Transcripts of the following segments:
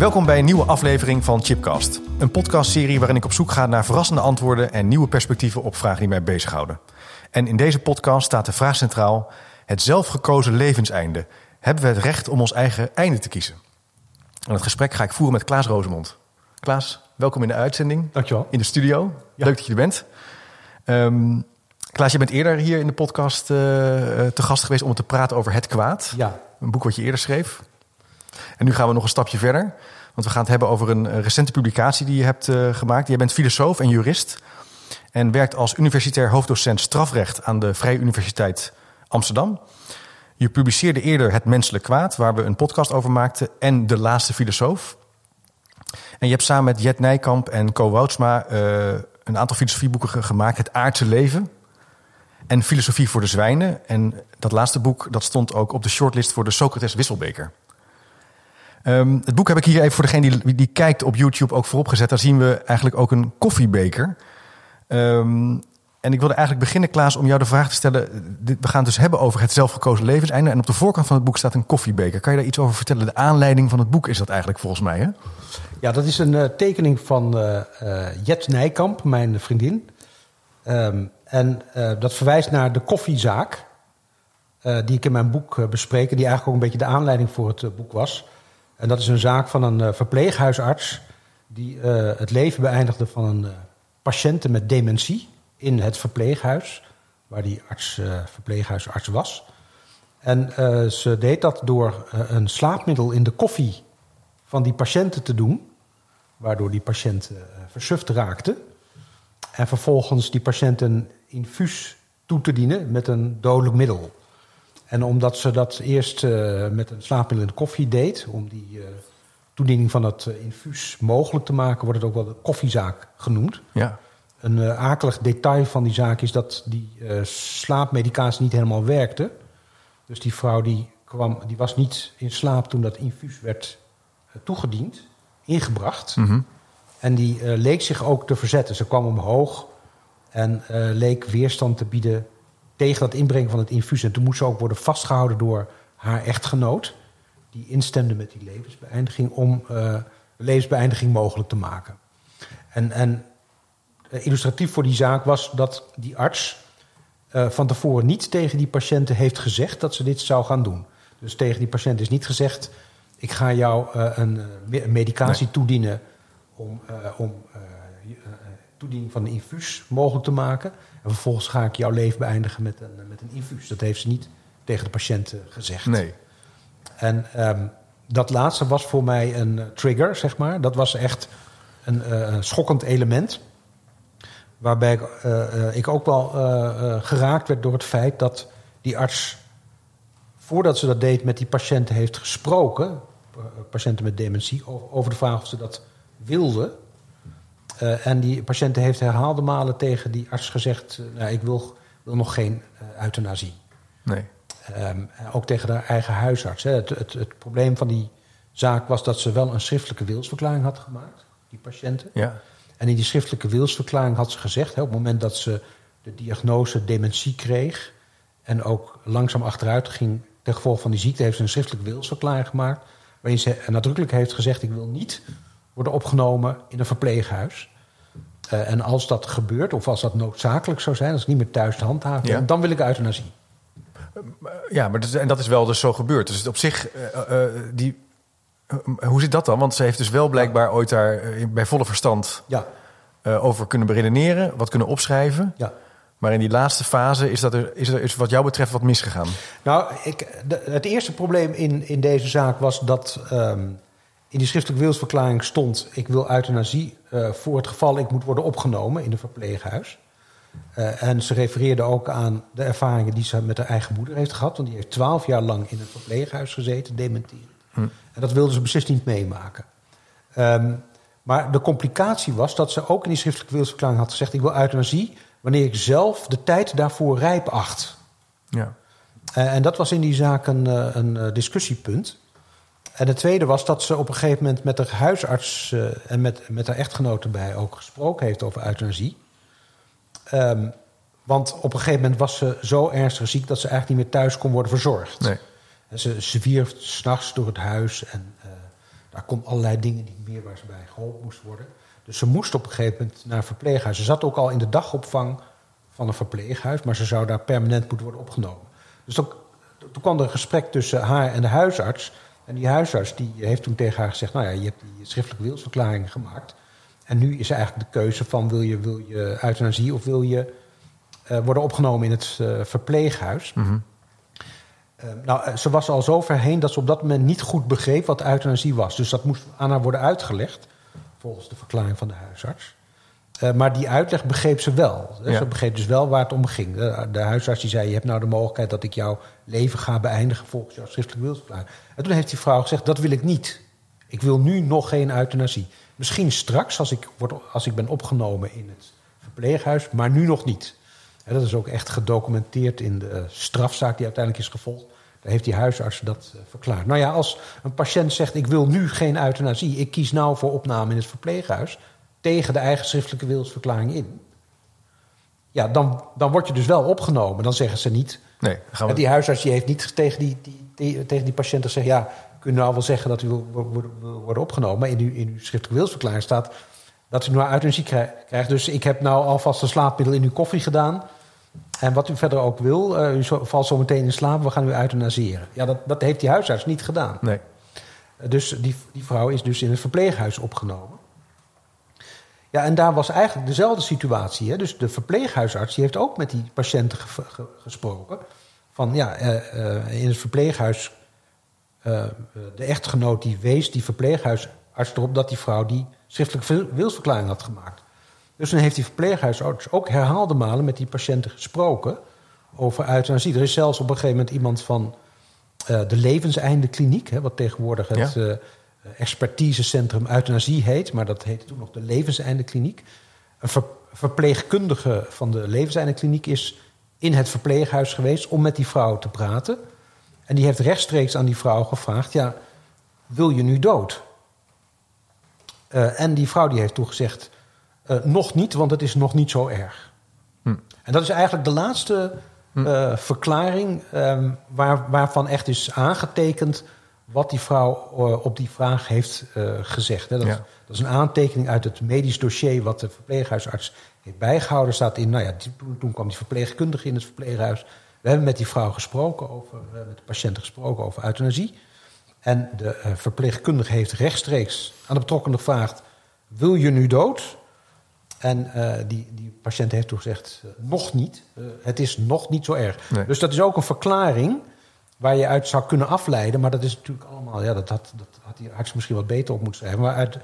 Welkom bij een nieuwe aflevering van Chipcast. Een podcastserie waarin ik op zoek ga naar verrassende antwoorden en nieuwe perspectieven op vragen die mij bezighouden. En in deze podcast staat de vraag centraal: het zelfgekozen levenseinde. Hebben we het recht om ons eigen einde te kiezen? En het gesprek ga ik voeren met Klaas Rosemond. Klaas, welkom in de uitzending. Dankjewel. In de studio. Ja. Leuk dat je er bent. Ehm, Klaas, je bent eerder hier in de podcast eh, eh, te gast geweest om te praten over Het Kwaad. Ja, Een boek wat je eerder schreef. En nu gaan we nog een stapje verder. Want we gaan het hebben over een eh, recente publicatie die je hebt eh, gemaakt. Jij bent filosoof en jurist. En werkt als universitair hoofddocent strafrecht aan de Vrije Universiteit Amsterdam. Je publiceerde eerder Het Menselijk Kwaad, waar we een podcast over maakten. En De Laatste Filosoof. En je hebt samen met Jet Nijkamp en Co Woudsma eh, een aantal filosofieboeken ge- gemaakt. Het Aardse Leven en Filosofie voor de Zwijnen. En dat laatste boek dat stond ook op de shortlist voor de Socrates Wisselbeker. Ehm, het boek heb ik hier even voor degene die, die kijkt op YouTube ook voorop gezet. Daar zien we eigenlijk ook een koffiebeker. Ehm, en ik wilde eigenlijk beginnen, Klaas, om jou de vraag te stellen. We gaan het dus hebben over het zelfgekozen levenseinde. En op de voorkant van het boek staat een koffiebeker. Kan je daar iets over vertellen? De aanleiding van het boek is dat eigenlijk volgens mij, hè? ja dat is een eh, tekening van eh, Jet Nijkamp, mijn vriendin. Ehm, en dat verwijst naar de koffiezaak, die ik in mijn boek bespreek... en die eigenlijk ook een beetje de aanleiding voor het boek was. En dat is een zaak van een eh, verpleeghuisarts... die eh, het leven beëindigde van een eh, patiënte met dementie in het verpleeghuis... waar die arts, verpleeghuisarts was... En ze deed dat door een slaapmiddel in de koffie van die patiënten te doen, waardoor die patiënt versuft raakte. En vervolgens die patiënt een infuus toe te dienen met een dodelijk middel. En omdat ze dat eerst eh, met een slaapmiddel in de koffie deed, om die eh, toediening van dat eh, infuus mogelijk te maken, wordt het ook wel de koffiezaak genoemd. Ja. Een eh, akelig detail van die zaak is dat die slaapmedicatie niet helemaal werkte. Dus die vrouw die kwam, die was niet in slaap toen dat infuus werd toegediend, ingebracht. Mhm. En die leek zich ook te verzetten. Ze kwam omhoog en leek weerstand te bieden tegen dat inbrengen van het infuus. En toen moest ze ook worden vastgehouden door haar echtgenoot, die instemde met die levensbeëindiging om eh, levensbeëindiging mogelijk te maken. En, en eh, illustratief voor die zaak was dat die arts eh, van tevoren niet tegen die patiënten heeft gezegd dat ze dit zou gaan doen. Dus tegen die patiënt is niet gezegd: ik ga jou een me- een medicatie toedienen om, om toediening van een infuus mogelijk te maken. En vervolgens ga ik jouw leven beëindigen met een, met een infuus. Dat heeft ze niet tegen de patiënt eh, gezegd. Nee. En ehm, dat laatste was voor mij een eh, trigger, zeg maar. Dat was echt een eh, schokkend element. Waarbij ik, ik ook wel geraakt werd door het feit dat die arts, voordat ze dat deed met die patiënten, heeft gesproken, patiënten met dementie, over de vraag of ze dat wilden. Eh, en die patiënten heeft herhaalde malen tegen die arts gezegd: eh, nou, Ik wil, wil nog geen eh, euthanasie. Nee. Ehm, ook tegen haar eigen huisarts. Hè. Het, het, het probleem van die zaak was dat ze wel een schriftelijke wilsverklaring had gemaakt, die patiënten. Ja. En in die schriftelijke wilsverklaring had ze gezegd, hè, op het moment dat ze de diagnose dementie kreeg en ook langzaam achteruit ging ten gevolge van die ziekte, heeft ze een schriftelijke wilsverklaring gemaakt, waarin ze nadrukkelijk heeft gezegd: Ik wil niet worden opgenomen in een verpleeghuis. Eh, en als dat gebeurt, of als dat noodzakelijk zou zijn, als ik niet meer thuis te handhaven Ja. dan wil ik euthanasie. Ja, maar dat, en dat is wel dus zo gebeurd. Dus op zich, eh, eh, die, eh, hoe zit dat dan? Want ze heeft dus wel blijkbaar ooit daar eh, bij volle verstand Ja, eh, over kunnen beredeneren, wat kunnen opschrijven. ja. Maar in die laatste fase is, dat er, is er is wat jou betreft wat misgegaan. Nou, ik, de- het eerste probleem in, in deze zaak was dat ehm, in die schriftelijke wilsverklaring stond: ik wil euthanasie eh, voor het geval ik moet worden opgenomen in een verpleeghuis. Eh, en ze refereerde ook aan de ervaringen die ze met haar eigen moeder heeft gehad, want die heeft twaalf jaar lang in een verpleeghuis gezeten, dementerend. En dat wilden ze beslist niet meemaken. Ehm, maar de complicatie was dat ze ook in die schriftelijke wilsverklaring had gezegd: ik wil euthanasie wanneer ik zelf de tijd daarvoor rijp acht. Ja. Eh, en dat was in die zaak een, een discussiepunt. En het tweede was dat ze op een gegeven moment met haar huisarts eh, en met, met haar echtgenoot erbij ook gesproken heeft over euthanasie. Ehm, want op een gegeven moment was ze zo ernstig ziek dat ze eigenlijk niet meer thuis kon worden verzorgd. Nee. En ze zwierf s'nachts door het huis en eh, daar kon allerlei dingen niet meer waar ze bij geholpen moest worden. Dus ze moest op een gegeven moment naar een verpleeghuis. Ze zat ook al in de dagopvang van een verpleeghuis, maar ze zou daar permanent moeten worden opgenomen. Dus toen, toen kwam er een gesprek tussen haar en de huisarts. En die huisarts die heeft toen tegen haar gezegd: Nou ja, je hebt die schriftelijke wilsverklaring gemaakt. En nu is eigenlijk de keuze van wil je, wil je euthanasie of wil je eh, worden opgenomen in het eh, verpleeghuis. Mhm. Eh, nou, ze was al zo ver heen dat ze op dat moment niet goed begreep wat euthanasie was. Dus dat moest aan haar worden uitgelegd, volgens de verklaring van de huisarts. Eh, maar die uitleg begreep ze wel. Ja. Ze begreep dus wel waar het om ging. De, de huisarts die zei: Je hebt nou de mogelijkheid dat ik jouw leven ga beëindigen volgens jouw schriftelijke wilsverklaring. En toen heeft die vrouw gezegd: Dat wil ik niet. Ik wil nu nog geen euthanasie. Misschien straks, als ik, word, als ik ben opgenomen in het verpleeghuis, maar nu nog niet. En dat is ook echt gedocumenteerd in de eh, strafzaak die uiteindelijk is gevolgd. Daar heeft die huisarts dat eh, verklaard. Nou ja, als een patiënt zegt: Ik wil nu geen euthanasie, ik kies nou voor opname in het verpleeghuis. Tegen de eigen schriftelijke wilsverklaring in. Ja, dan, dan word je dus wel opgenomen. Dan zeggen ze niet. Nee, gaan we... En die huisarts die heeft niet tegen die, die, die- tegen die patiënt gezegd: Ja, kun je nou wel zeggen dat u wil, worden opgenomen. Maar in uw, in uw schriftelijke wilsverklaring staat dat u nou euthanasie krij- krijgt. Dus ik heb nou alvast een slaapmiddel in uw koffie gedaan. En wat u verder ook wil, eh, u valt zo meteen in slaap, we gaan u euthanaseren. Ja, dat, dat heeft die huisarts niet gedaan. Nee. Dus die, die vrouw is dus in het verpleeghuis opgenomen. Ja, en daar was eigenlijk dezelfde situatie. Hè? Dus de verpleeghuisarts die heeft ook met die patiënten ge- ge- gesproken. Van ja, eh, eh, in het verpleeghuis, eh, de echtgenoot die wees die verpleeghuisarts erop dat die vrouw die schriftelijke wil- wilsverklaring had gemaakt. Dus dan heeft die verpleeghuisarts ook herhaalde malen met die patiënten gesproken over euthanasie. Er is zelfs op een gegeven moment iemand van de Levenseindekliniek, hè, wat tegenwoordig het Ja. Eh, expertisecentrum euthanasie heet, maar dat heette toen nog de Levenseindekliniek. Een ver- verpleegkundige van de Levenseindekliniek is in het verpleeghuis geweest om met die vrouw te praten. En die heeft rechtstreeks aan die vrouw gevraagd: ja, wil je nu dood? Eh, en die vrouw die heeft toegezegd: eh, nog niet, want het is nog niet zo erg. Hm. En dat is eigenlijk de laatste eh, verklaring ehm, waar, waarvan echt is aangetekend wat die vrouw eh, op die vraag heeft eh, gezegd. Hè. Dat, Ja. dat is een aantekening uit het medisch dossier wat de verpleeghuisarts heeft bijgehouden. Staat in, nou ja, toen, kwam die verpleegkundige in het verpleeghuis. We hebben met die vrouw gesproken over, met de patiënten gesproken over euthanasie. En de eh, verpleegkundige heeft rechtstreeks aan de betrokkenen gevraagd: wil je nu dood? En die, die patiënt heeft toen gezegd: nog niet. Het is nog niet zo erg. Nee. Dus dat is ook een verklaring waar je uit zou kunnen afleiden. Maar dat is natuurlijk allemaal, ja, dat had, dat had die arts misschien wat beter op moeten schrijven. Maar uit,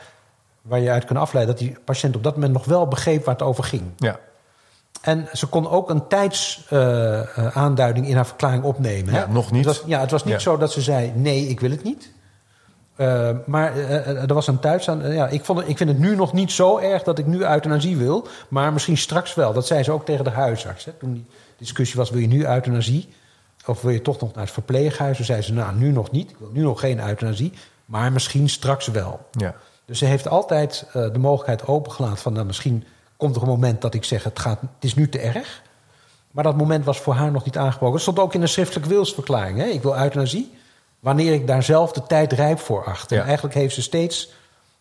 waar je uit kunt afleiden dat die patiënt op dat moment nog wel begreep waar het over ging. Ja. En ze kon ook een tijdsaanduiding in haar verklaring opnemen. hè? Ja, nog niet. Het was, ja, het was niet Ja. zo dat ze zei: nee, ik wil het niet. Eh, maar eh, eh, er was een thuisaan. ja, ik, vond het, ik vind het nu nog niet zo erg dat ik nu euthanasie wil. Maar misschien straks wel. Dat zei ze ook tegen de huisarts. Hè, toen die discussie was: wil je nu euthanasie? Of wil je toch nog naar het verpleeghuis? Toen zei ze: nou, nu nog niet. Ik wil nu nog geen euthanasie. Maar misschien straks wel. Ja. Dus ze heeft altijd eh, de mogelijkheid opengelaten van... Nou, misschien komt er een moment dat ik zeg, het, gaat, het is nu te erg. Maar dat moment was voor haar nog niet aangebroken. Het stond ook in een schriftelijke wilsverklaring. Hè? Ik wil euthanasie wanneer ik daar zelf de tijd rijp voor acht. En Ja. eigenlijk heeft ze steeds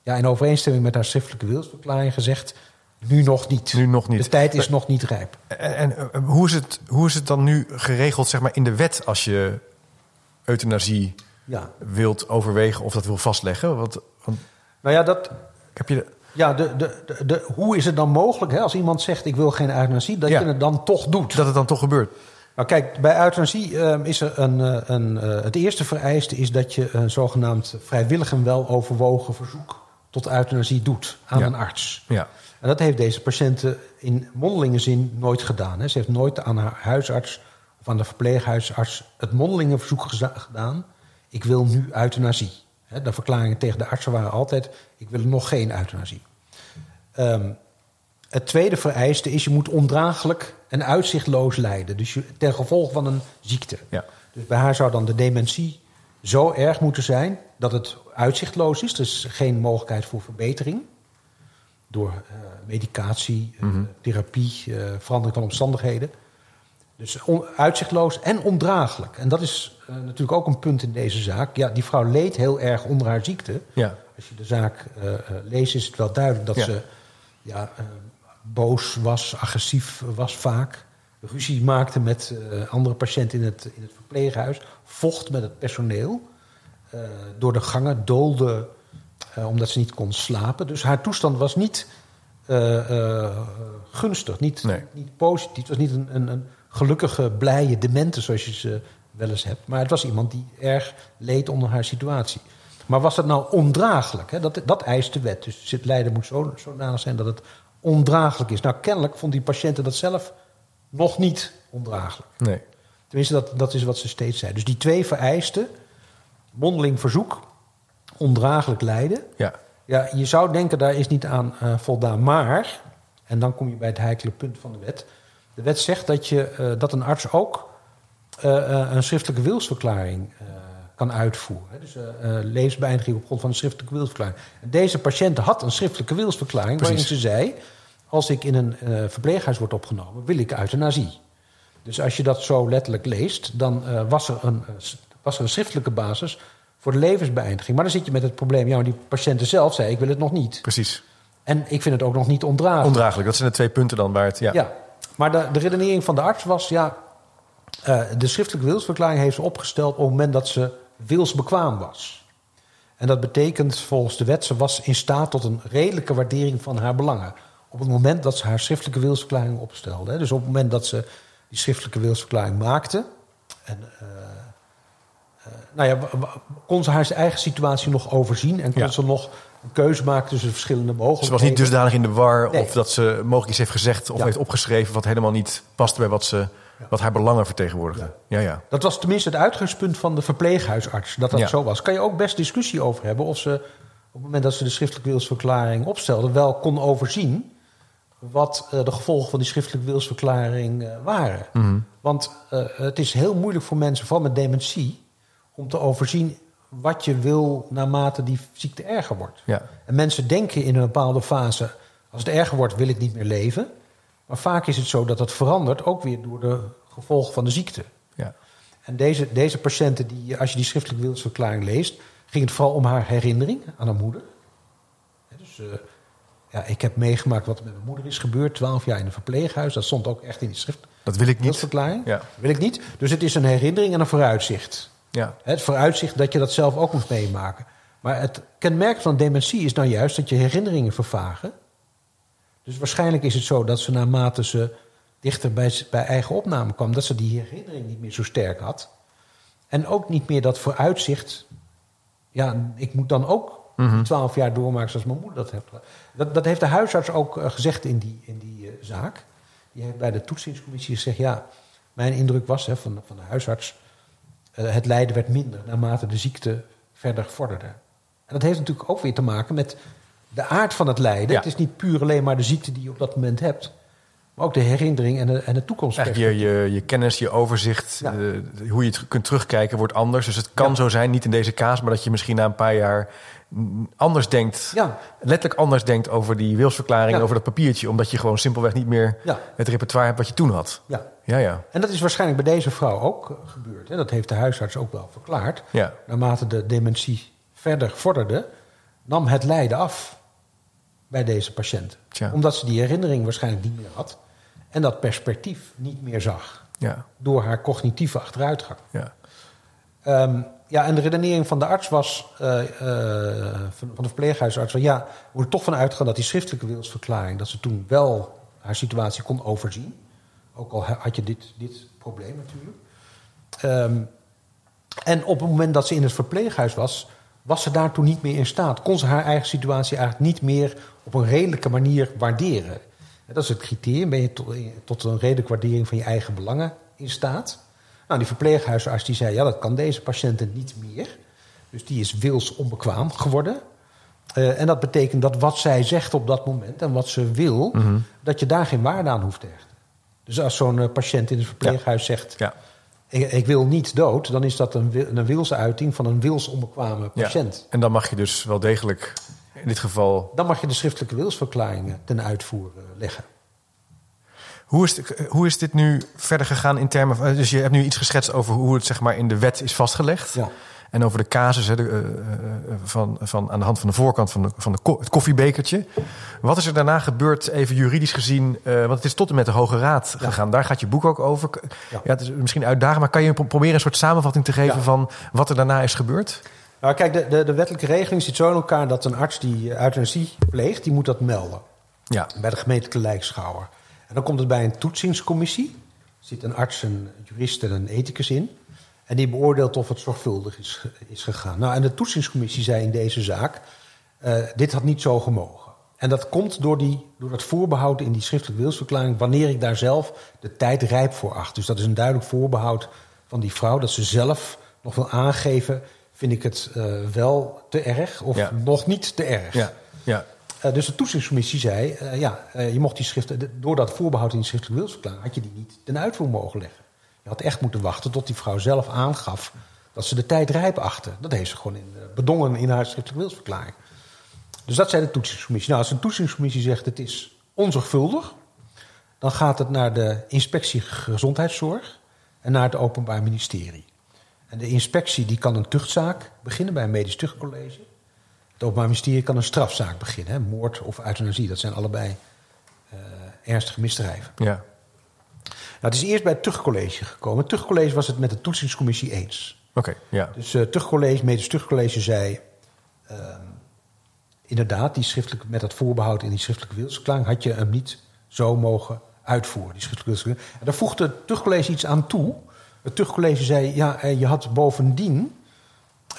ja, in overeenstemming met haar schriftelijke wilsverklaring gezegd... nu nog niet. Nu nog niet. De tijd is nog niet rijp. En, en, eh, hoe, is het, hoe is het dan nu geregeld zeg maar, in de wet als je euthanasie Ja. wilt overwegen of dat wil vastleggen? Want, want Nou ja, dat, heb je de, ja de, de, de, de- hoe is het dan mogelijk hè, als iemand zegt... ik wil geen euthanasie, dat Ja. je het dan toch doet? dat het dan toch gebeurt? Nou kijk, bij euthanasie ehm, is er een, eh, een eh, het eerste vereiste is dat je een zogenaamd vrijwillig en wel overwogen verzoek tot euthanasie doet aan Ja. een arts. Ja. En dat heeft deze patiënten in mondelinge zin nooit gedaan. Hè. Ze heeft nooit aan haar huisarts of aan de verpleeghuisarts het mondelinge verzoek gedaan. ik wil nu euthanasie. Hè, de verklaringen tegen de artsen waren altijd, ik wil nog geen euthanasie. Ehm, het tweede vereiste is, je moet ondraaglijk en uitzichtloos lijden. Dus je, ten gevolge van een ziekte. Ja. Dus bij haar zou dan de dementie zo erg moeten zijn dat het uitzichtloos is. Dus geen mogelijkheid voor verbetering. Door eh, medicatie, eh, therapie, eh, verandering van omstandigheden. Dus uitzichtloos en ondraaglijk. En dat is natuurlijk ook een punt in deze zaak. Ja, die vrouw leed heel erg onder haar ziekte. Ja. Als je de zaak leest, is het wel duidelijk dat Ja. ze ja, boos was, agressief was vaak. Ruzie maakte met andere patiënten in het, in het verpleeghuis. Vocht met het personeel. door de gangen doolde omdat ze niet kon slapen. Dus haar toestand was niet eh, eh, gunstig, niet, Nee. niet positief. Het was niet een, een, een gelukkige, blije demente zoals je ze wel eens hebt. Maar het was iemand die erg leed onder haar situatie. Maar was dat nou ondraaglijk? Hè? Dat, dat eist de wet. Dus het lijden moet zo, zodanig zijn dat het ondraaglijk is. Nou, kennelijk vond die patiënten dat zelf nog niet ondraaglijk. Nee. Tenminste, dat, dat is wat ze steeds zei. Dus die twee vereisten, mondeling verzoek, ondraaglijk lijden. Ja. Ja, je zou denken, daar is niet aan eh, voldaan. Maar, en dan kom je bij het heikele punt van de wet. De wet zegt dat, je, eh, dat een arts ook eh, een schriftelijke wilsverklaring kan uitvoeren. hè. Dus levensbeëindiging op grond van een schriftelijke wilsverklaring. Deze patiënt had een schriftelijke wilsverklaring waarin ze zei... als ik in een verpleeghuis word opgenomen, wil ik euthanasie. Dus als je dat zo letterlijk leest, dan was, er een, was er een schriftelijke basis voor de levensbeëindiging. Maar dan zit je met het probleem, ja, maar die patiënten zelf zei, ik wil het nog niet. Precies. En ik vind het ook nog niet ondraaglijk. Ondraaglijk. Dat zijn de twee punten dan waar het... Ja. Ja, maar de, de redenering van de arts was, ja, eh, de schriftelijke wilsverklaring heeft ze opgesteld op het moment dat ze wilsbekwaam was. En dat betekent volgens de wet, ze was in staat tot een redelijke waardering van haar belangen. Op het moment dat ze haar schriftelijke wilsverklaring opstelde. hè. Dus op het moment dat ze die schriftelijke wilsverklaring maakte. En, eh, nou ja, kon ze haar eigen situatie nog overzien en kon Ja. ze nog een keuze maken tussen verschillende mogelijkheden. Ze was niet dusdanig in de war Nee. of dat ze mogelijk iets heeft gezegd of Ja. heeft opgeschreven wat helemaal niet past bij wat, ze, wat haar belangen vertegenwoordigde. Ja, ja. Dat was tenminste het uitgangspunt van de verpleeghuisarts, dat dat zo was. Kan je ook best discussie over hebben of ze op het moment dat ze de schriftelijke wilsverklaring opstelde, wel kon overzien wat eh, de gevolgen van die schriftelijke wilsverklaring eh, waren. Mhm. Want eh, het is heel moeilijk voor mensen, vooral met dementie, om te overzien wat je wil naarmate die ziekte erger wordt. Ja. En mensen denken in een bepaalde fase, als het erger wordt, wil ik niet meer leven. Maar vaak is het zo dat dat verandert, ook weer door de gevolgen van de ziekte. ja. En deze, deze patiënten, die, als je die schriftelijke wilsverklaring leest, ging het vooral om haar herinnering aan haar moeder. Dus eh, ja, ik heb meegemaakt wat er met mijn moeder is gebeurd, twaalf jaar in een verpleeghuis. Dat stond ook echt in die schrift. Dat wil ik niet. Wilsverklaring. Ja. Wil ik niet. Dus het is een herinnering en een vooruitzicht. Ja. Het vooruitzicht dat je dat zelf ook moet meemaken. Maar het kenmerk van dementie is nou juist dat je herinneringen vervagen. Dus waarschijnlijk is het zo dat ze naarmate ze dichter bij, bij eigen opname kwam, dat ze die herinnering niet meer zo sterk had. En ook niet meer dat vooruitzicht. Ja, ik moet dan ook Mhm. twaalf jaar doormaken zoals mijn moeder dat heeft. Dat, dat heeft de huisarts ook eh, gezegd in die, in die eh, zaak. Die heeft bij de toetsingscommissie gezegd: ja, mijn indruk was hè, van, van de huisarts. Eh, het lijden werd minder naarmate de ziekte verder vorderde. En dat heeft natuurlijk ook weer te maken met de aard van het lijden. Ja. Het is niet puur alleen maar de ziekte die je op dat moment hebt. Maar ook de herinnering en de, en de toekomst. Je, je, je kennis, je overzicht, Ja. eh, hoe je het kunt terugkijken wordt anders. Dus het kan Ja. zo zijn, niet in deze kaas, maar dat je misschien na een paar jaar anders denkt. Ja. Letterlijk anders denkt over die wilsverklaring, Ja. over dat papiertje. Omdat je gewoon simpelweg niet meer Ja. het repertoire hebt wat je toen had. Ja. Ja, ja. En dat is waarschijnlijk bij deze vrouw ook gebeurd. Hè? Dat heeft de huisarts ook wel verklaard. Ja. Naarmate de dementie verder vorderde, nam het lijden af bij deze patiënt. Tja. Omdat ze die herinnering waarschijnlijk niet meer had. En dat perspectief niet meer zag. Ja, Door haar cognitieve achteruitgang. ja. Ehm, ja, en de redenering van de arts was, eh, eh, van, de verpleeghuisarts, van ja, we moeten toch van uitgaan dat die schriftelijke wilsverklaring, dat ze toen wel haar situatie kon overzien. Ook al ha- had je dit, dit probleem natuurlijk. Ehm, en op het moment dat ze in het verpleeghuis was, was ze daartoe niet meer in staat. Kon ze haar eigen situatie eigenlijk niet meer op een redelijke manier waarderen. En dat is het criterium. Ben je tot een redelijke waardering van je eigen belangen in staat? Nou, die verpleeghuisarts die zei, ja, dat kan deze patiënten niet meer. Dus die is wilsonbekwaam geworden. Eh, en dat betekent dat wat zij zegt op dat moment en wat ze wil, Mhm. dat je daar geen waarde aan hoeft te hechten. Dus als zo'n eh, patiënt in het verpleeghuis zegt: Ja. ik, ik wil niet dood, dan is dat een, een wilsuiting van een wilsonbekwame patiënt. Ja. En dan mag je dus wel degelijk in dit geval. Dan mag je de schriftelijke wilsverklaringen ten uitvoer eh, leggen. Hoe is, hoe is dit nu verder gegaan in termen van. Dus je hebt nu iets geschetst over hoe het zeg maar, in de wet is vastgelegd. Ja. En over de casus hè, de, eh, eh, van, van, aan de hand van de voorkant van, de, van de ko- het koffiebekertje. Wat is er daarna gebeurd, even juridisch gezien? eh, want het is tot en met de Hoge Raad Ja. gegaan. Daar gaat je boek ook over. Ja. Ja. het is misschien uitdagend, maar kan je pro- proberen een soort samenvatting te geven Ja. van wat er daarna is gebeurd? Nou, kijk, de, de, de wettelijke regeling zit zo in elkaar dat een arts die euthanasie pleegt, die moet dat melden Ja, bij de gemeentelijke lijkschouwer. En dan komt het bij een toetsingscommissie. Er zit een arts, een jurist en een ethicus in. En die beoordeelt of het zorgvuldig is, is gegaan. Nou, en de toetsingscommissie zei in deze zaak, eh, dit had niet zo gemogen. En dat komt door, die, door dat voorbehoud in die schriftelijke wilsverklaring... wanneer ik daar zelf de tijd rijp voor acht. Dus dat is een duidelijk voorbehoud van die vrouw... dat ze zelf nog wil aangeven... vind ik het eh, wel te erg of Ja. nog niet te erg. ja, ja. Eh, dus de toetsingscommissie zei, eh, ja, eh, je mocht die schrift, de- door dat voorbehoud in die schriftelijke wilsverklaring, had je die niet ten uitvoer mogen leggen. Je had echt moeten wachten tot die vrouw zelf aangaf dat ze de tijd rijp achtte. Dat heeft ze gewoon in, bedongen in haar schriftelijke wilsverklaring. Dus dat zei de toetsingscommissie. Nou, als een toetsingscommissie zegt het is onzorgvuldig, dan gaat het naar de inspectie gezondheidszorg en naar het Openbaar Ministerie. En de inspectie die kan een tuchtzaak beginnen bij een medisch tuchtcollege. Het Openbaar Ministerie kan een strafzaak beginnen. Hè? Moord of euthanasie, dat zijn allebei eh, ernstige misdrijven. ja. Nou, het is eerst bij het tuchtcollege gekomen. Het tuchtcollege was het met de toetsingscommissie eens. Oké, ja. Dus het tuchtcollege, medisch tuchtcollege zei... ehm, inderdaad, die schriftelijke, met dat voorbehoud in die schriftelijke wilsverklaring... had je hem niet zo mogen uitvoeren, die schriftelijke wilsverklaring. En daar voegde het tuchtcollege iets aan toe. Het tuchtcollege zei, ja, eh, je had bovendien...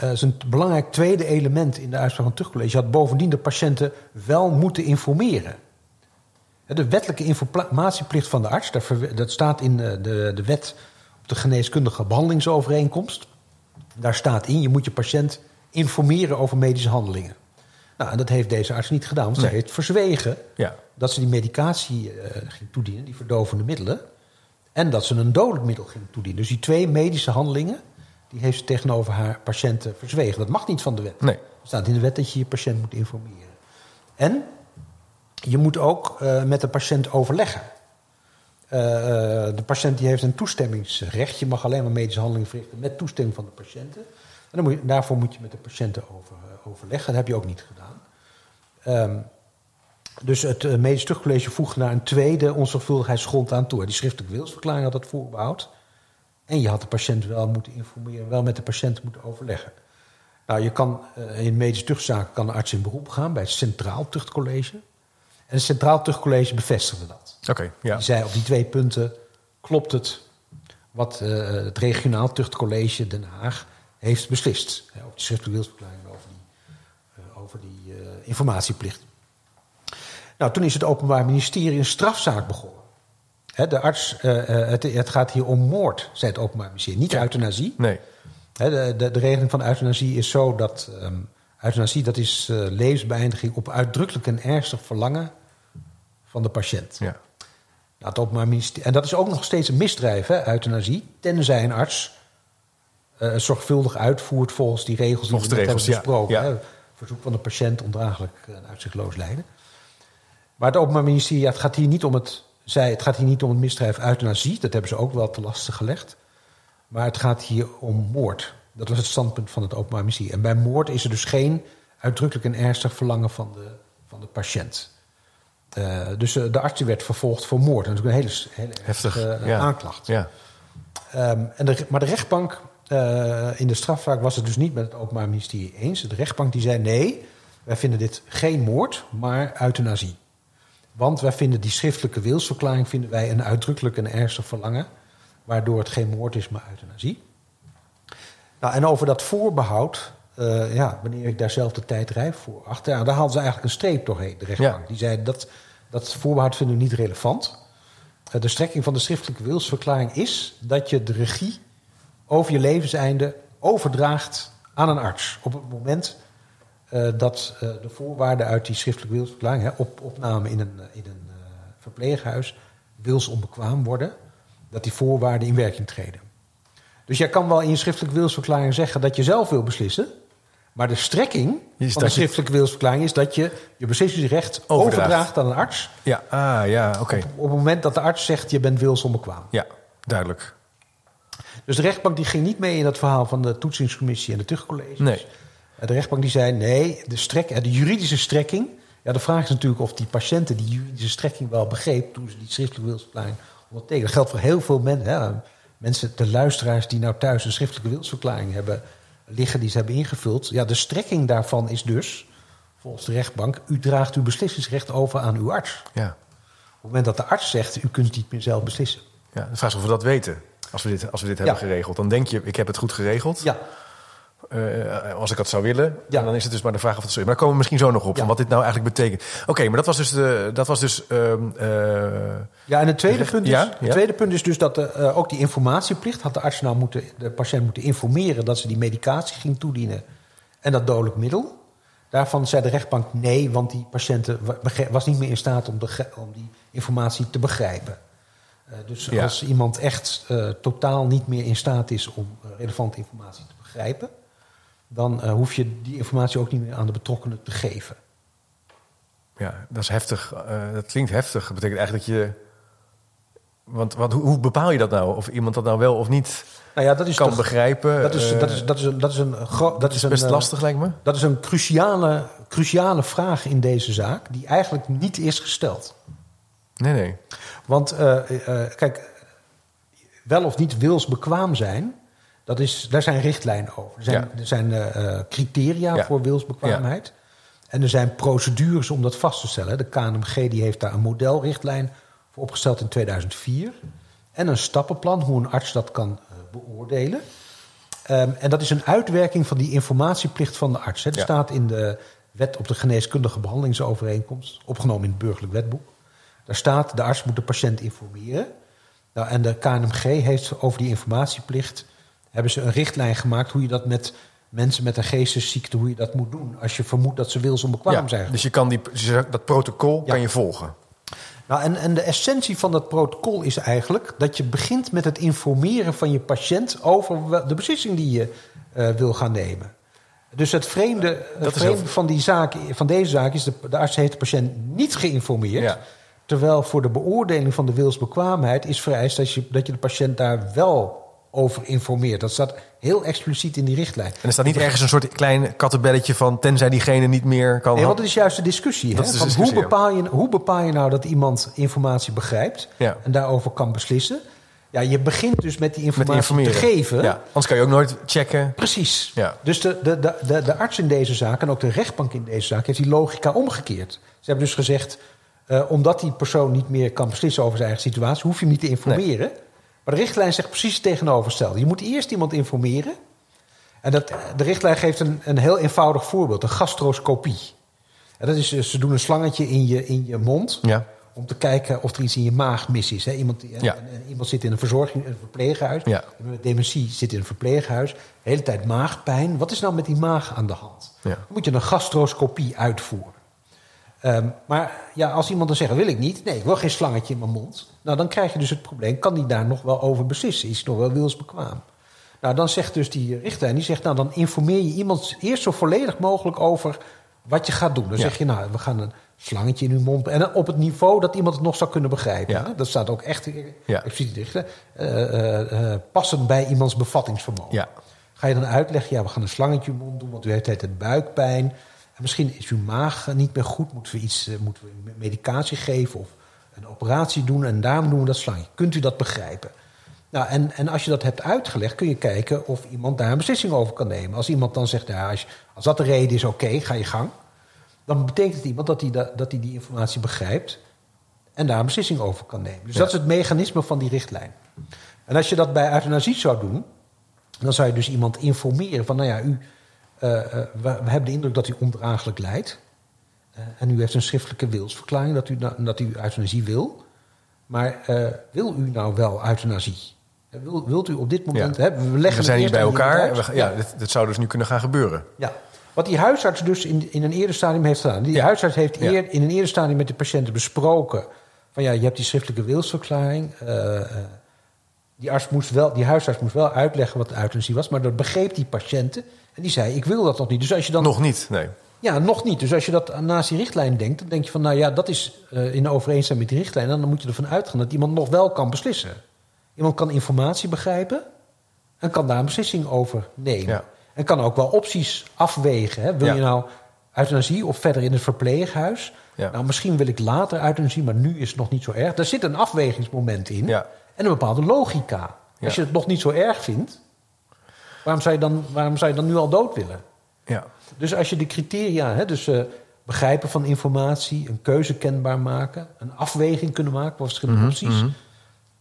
dat is een belangrijk tweede element in de uitspraak van het tuchtcollege... je had bovendien de patiënten wel moeten informeren. De wettelijke informatieplicht van de arts, dat staat in eh, de, de wet op de geneeskundige behandelingsovereenkomst. Daar staat in, je moet je patiënt informeren over medische handelingen. Nou, en dat heeft deze arts niet gedaan, want Nee. ze heeft verzwegen ja. dat ze die medicatie eh, ging toedienen, die verdovende middelen. En dat ze een dodelijk middel ging toedienen. Dus die twee medische handelingen, die heeft ze tegenover haar patiënten verzwegen. Dat mag niet van de wet. Nee. Er staat in de wet dat je je patiënt moet informeren. En je moet ook eh, met de patiënt overleggen. Eh, eh, de patiënt die heeft een toestemmingsrecht. Je mag alleen maar medische handelingen verrichten met toestemming van de patiënten. En dan moet je, daarvoor moet je met de patiënten over, overleggen. Dat heb je ook niet gedaan. Ehm, dus het medisch tuchtcollege voegde naar een tweede onzorgvuldigheidsgrond aan toe. Die schriftelijke wilsverklaring had dat voorbehoud. En je had de patiënt wel moeten informeren, wel met de patiënt moeten overleggen. Nou, je kan eh, in medische tuchtzaken kan de arts in beroep gaan bij het Centraal Tuchtcollege. En het Centraal Tuchtcollege bevestigde dat. Oké, ja. Die zei op die twee punten klopt het wat eh, het regionaal tuchtcollege Den Haag heeft beslist. Hè, over die schriftelijke wilsverklaring en over die, eh, over die informatieplicht. Nou, toen is het Openbaar Ministerie een strafzaak begonnen. De arts, eh, eh, het, het gaat hier om moord, zei het Openbaar Ministerie, niet Ja. euthanasie. Nee. De, de, de regeling van euthanasie is zo dat ehm, euthanasie dat is eh, levensbeëindiging op uitdrukkelijk en ernstig verlangen van de patiënt. Ja. Nou, het Openbaar Ministerie, en dat is ook nog steeds een misdrijf, hè, euthanasie, tenzij een arts zorgvuldig uitvoert volgens die regels die we net regels, hebben besproken. Ja. Hè, verzoek van de patiënt ondraaglijk en uitzichtloos lijden. Maar het Openbaar Ministerie, ja, het gaat hier niet om het, zei, het gaat hier niet om het misdrijf euthanasie, dat hebben ze ook wel te lasten gelegd. Maar het gaat hier om moord. Dat was het standpunt van het Openbaar Ministerie. En bij moord is er dus geen uitdrukkelijk en ernstig verlangen van de, van de patiënt. Eh, dus eh, de arts werd vervolgd voor moord. Dat is natuurlijk een hele, hele Heftig. heftige, ja. aanklacht. Ja. Ehm, en de, maar de rechtbank eh, in de strafzaak was het dus niet met het Openbaar Ministerie eens. De rechtbank die zei nee, wij vinden dit geen moord, maar euthanasie. Want wij vinden die schriftelijke wilsverklaring vinden wij een uitdrukkelijk en ernstig verlangen, waardoor het geen moord is, maar euthanasie. Nou, en over dat voorbehoud, eh, ja, wanneer ik daar zelf de tijd rijp voor achter, ja, daar hadden ze eigenlijk een streep doorheen, de rechtbank. Ja. Die zei dat dat voorbehoud vinden we niet relevant. Eh, De strekking van de schriftelijke wilsverklaring is dat je de regie over je levenseinde overdraagt aan een arts. Op het moment dat eh, de voorwaarden uit die schriftelijke wilsverklaring, hè, op, opname in een, eh, in een eh, verpleeghuis, wilsonbekwaam worden, dat die voorwaarden in werking treden. Dus jij kan wel in je schriftelijke wilsverklaring zeggen dat je zelf wil beslissen. Maar de strekking van de schriftelijke wilsverklaring is dat je je beslissingsrecht Overdraagt. overdraagt aan een arts. Ja, ah, ja, oké. Op het moment dat de arts zegt je bent wilsonbekwaam. Ja, duidelijk. Dus de rechtbank die ging niet mee in dat verhaal van de toetsingscommissie en de tuchtcolleges. Nee. De rechtbank die zei nee, de, strek, eh, de juridische strekking. Ja, de vraag is natuurlijk of die patiënten die juridische strekking wel begreep toen ze die schriftelijke wilsverklaring ondertekenden. Dat geldt voor heel veel mensen. Hè. Mensen, de luisteraars die nou thuis een schriftelijke wilsverklaring hebben liggen, die ze hebben ingevuld. Ja, de strekking daarvan is dus, volgens de rechtbank, u draagt uw beslissingsrecht over aan uw arts. Ja. Op het moment dat de arts zegt, u kunt niet meer zelf beslissen. ja. De vraag is of we dat weten. Als we dit, als we dit hebben geregeld. Dan denk je, ik heb het goed geregeld. Ja, Eh, als ik dat zou willen. Ja. En dan is het dus maar de vraag of het zo is. Maar daar komen we misschien zo nog op. Ja. Van wat dit nou eigenlijk betekent. Oké, maar dat was dus... De, dat was dus ehm, eh, Ja, en het tweede, punt is, ja, het tweede punt is dus dat eh, ook die informatieplicht had de arts nou moeten, de patiënt moeten informeren dat ze die medicatie ging toedienen en dat dodelijk middel. Daarvan zei de rechtbank nee, want die patiënt was niet meer in staat om, de, om die informatie te begrijpen. Dus als iemand echt totaal niet meer in staat is om relevante informatie te begrijpen, dan eh, hoef je die informatie ook niet meer aan de betrokkenen te geven. ja, dat is heftig. Eh, dat klinkt heftig. Dat betekent eigenlijk dat je... Want, want hoe, hoe bepaal je dat nou? Of iemand dat nou wel of niet Nou ja, dat is kan toch- begrijpen? Dat is, Eh, dat is, dat is een, dat is een, dat is een, best lastig, lijkt me. Dat is een cruciale, cruciale vraag in deze zaak, die eigenlijk niet is gesteld. Nee, nee. Want kijk, wel of niet wilsbekwaam zijn, dat is, daar zijn richtlijnen over. Er zijn, Ja. er zijn eh, eh, criteria Ja. voor wilsbekwaamheid. En er zijn procedures om dat vast te stellen. De KNMG die heeft daar een modelrichtlijn voor opgesteld in 2004. En een stappenplan hoe een arts dat kan eh, beoordelen. Ehm, en dat is een uitwerking van die informatieplicht van de arts. Ja. staat in de wet op de geneeskundige behandelingsovereenkomst, opgenomen in het burgerlijk wetboek. Daar staat, de arts moet de patiënt informeren. Nou, en de KNMG heeft over die informatieplicht... hebben ze een richtlijn gemaakt hoe je dat met mensen met een geestesziekte... hoe je dat moet doen als je vermoedt dat ze wilsonbekwaam Ja, zijn. dus je kan die, dat protocol Ja. kan je volgen. Nou, en, en de essentie van dat protocol is eigenlijk dat je begint met het informeren van je patiënt over de beslissing die je eh, wil gaan nemen. Dus het vreemde, het Dat is vreemde heel- van, die zaak, van deze zaak is de, de arts heeft de patiënt niet geïnformeerd. Ja. Terwijl voor de beoordeling van de wilsbekwaamheid is vereist dat je, dat je de patiënt daar wel over informeert. Dat staat heel expliciet in die richtlijn. En er staat niet ergens een soort klein kattenbelletje van... tenzij diegene niet meer kan... Nee, want het is juist de discussie. Dat hè? Van discussie, hoe, bepaal je, hoe bepaal je nou dat iemand informatie begrijpt Ja. en daarover kan beslissen? Ja, je begint dus met die met informatie te geven. Ja, anders kan je ook nooit checken. Precies. Ja. Dus de, de, de, de, de arts in deze zaak en ook de rechtbank in deze zaak heeft die logica omgekeerd. Ze hebben dus gezegd, eh, omdat die persoon niet meer kan beslissen over zijn eigen situatie, hoef je hem niet te informeren. Maar de richtlijn zegt precies het tegenovergestelde. Je moet eerst iemand informeren. En dat, de richtlijn geeft een, een heel eenvoudig voorbeeld, een gastroscopie. En dat is, dus, ze doen een slangetje in je, in je mond Ja. om te kijken of er iets in je maag mis is. Hè? Iemand, Ja. en- en iemand zit in een verzorging, een verpleeghuis. Ja. Met dementie zit in een verpleeghuis. De hele tijd maagpijn. Wat is nou met die maag aan de hand? Dan moet je een gastroscopie uitvoeren. Ehm, maar ja, als iemand dan zegt, wil ik niet. Nee, ik wil geen slangetje in mijn mond. Nou, dan krijg je dus het probleem. Kan die daar nog wel over beslissen? Is nog wel wilsbekwaam? Nou, dan zegt dus die richtlijn, die zegt, nou, dan informeer je iemand eerst zo volledig mogelijk over wat je gaat doen. Dan Ja. zeg je, nou, we gaan een slangetje in uw mond. En op het niveau dat iemand het nog zou kunnen begrijpen. Ja. Dat staat ook echt Ja. expliciet. Eh, eh, eh, passend bij iemands bevattingsvermogen. Ja. Ga je dan uitleggen, ja, we gaan een slangetje in uw mond doen, want u heeft het buikpijn. En misschien is uw maag niet meer goed, moeten we iets, eh, moeten we me- medicatie geven of een operatie doen en daarom doen we dat slangetje. Kunt u dat begrijpen? Nou, en, en als je dat hebt uitgelegd, kun je kijken of iemand daar een beslissing over kan nemen. Als iemand dan zegt, ja, als, je- als dat de reden is, oké, ga je gang. Dan betekent het iemand dat hij, da- dat hij die informatie begrijpt en daar een beslissing over kan nemen. Dus Ja. dat is het mechanisme van die richtlijn. En als je dat bij euthanasie zou doen, dan zou je dus iemand informeren van, nou ja, u, we, we hebben de indruk dat u ondraaglijk lijdt. Eh, en u heeft een schriftelijke wilsverklaring dat u, dat u euthanasie wil. Maar eh, wil u nou wel euthanasie? Wil, wilt u op dit moment... Ja. Hè, we leggen We zijn hier bij elkaar. we- ja, dit zou dus nu kunnen gaan gebeuren. Ja. Wat die huisarts dus in, in een eerder stadium heeft gedaan. Die Ja. huisarts heeft eer, in een eerder stadium met de patiënten besproken. Van ja, je hebt die schriftelijke wilsverklaring. eh, eh, die, arts moest wel, die huisarts moest wel uitleggen wat de euthanasie was. Maar dat begreep die patiënten. En die zei, ik wil dat nog niet. Dus als je dan... Nog niet, nee. Ja, nog niet. Dus als je dat naast die richtlijn denkt, dan denk je van, nou ja, dat is eh, in overeenstemming met die richtlijn. En dan moet je ervan uitgaan dat iemand nog wel kan beslissen. Iemand kan informatie begrijpen en kan daar een beslissing over nemen. Ja. En kan ook wel opties afwegen. Hè. Wil Ja. je nou euthanasie of verder in het verpleeghuis? Ja. Nou, misschien wil ik later euthanasie, maar nu is het nog niet zo erg. Daar zit een afwegingsmoment in Ja. En een bepaalde logica. Als je het nog niet zo erg vindt, waarom zou je dan, waarom zou je dan nu al dood willen? Ja. Dus als je de criteria, hè, dus eh, begrijpen van informatie, een keuze kenbaar maken, een afweging kunnen maken van verschillende Mhm, opties,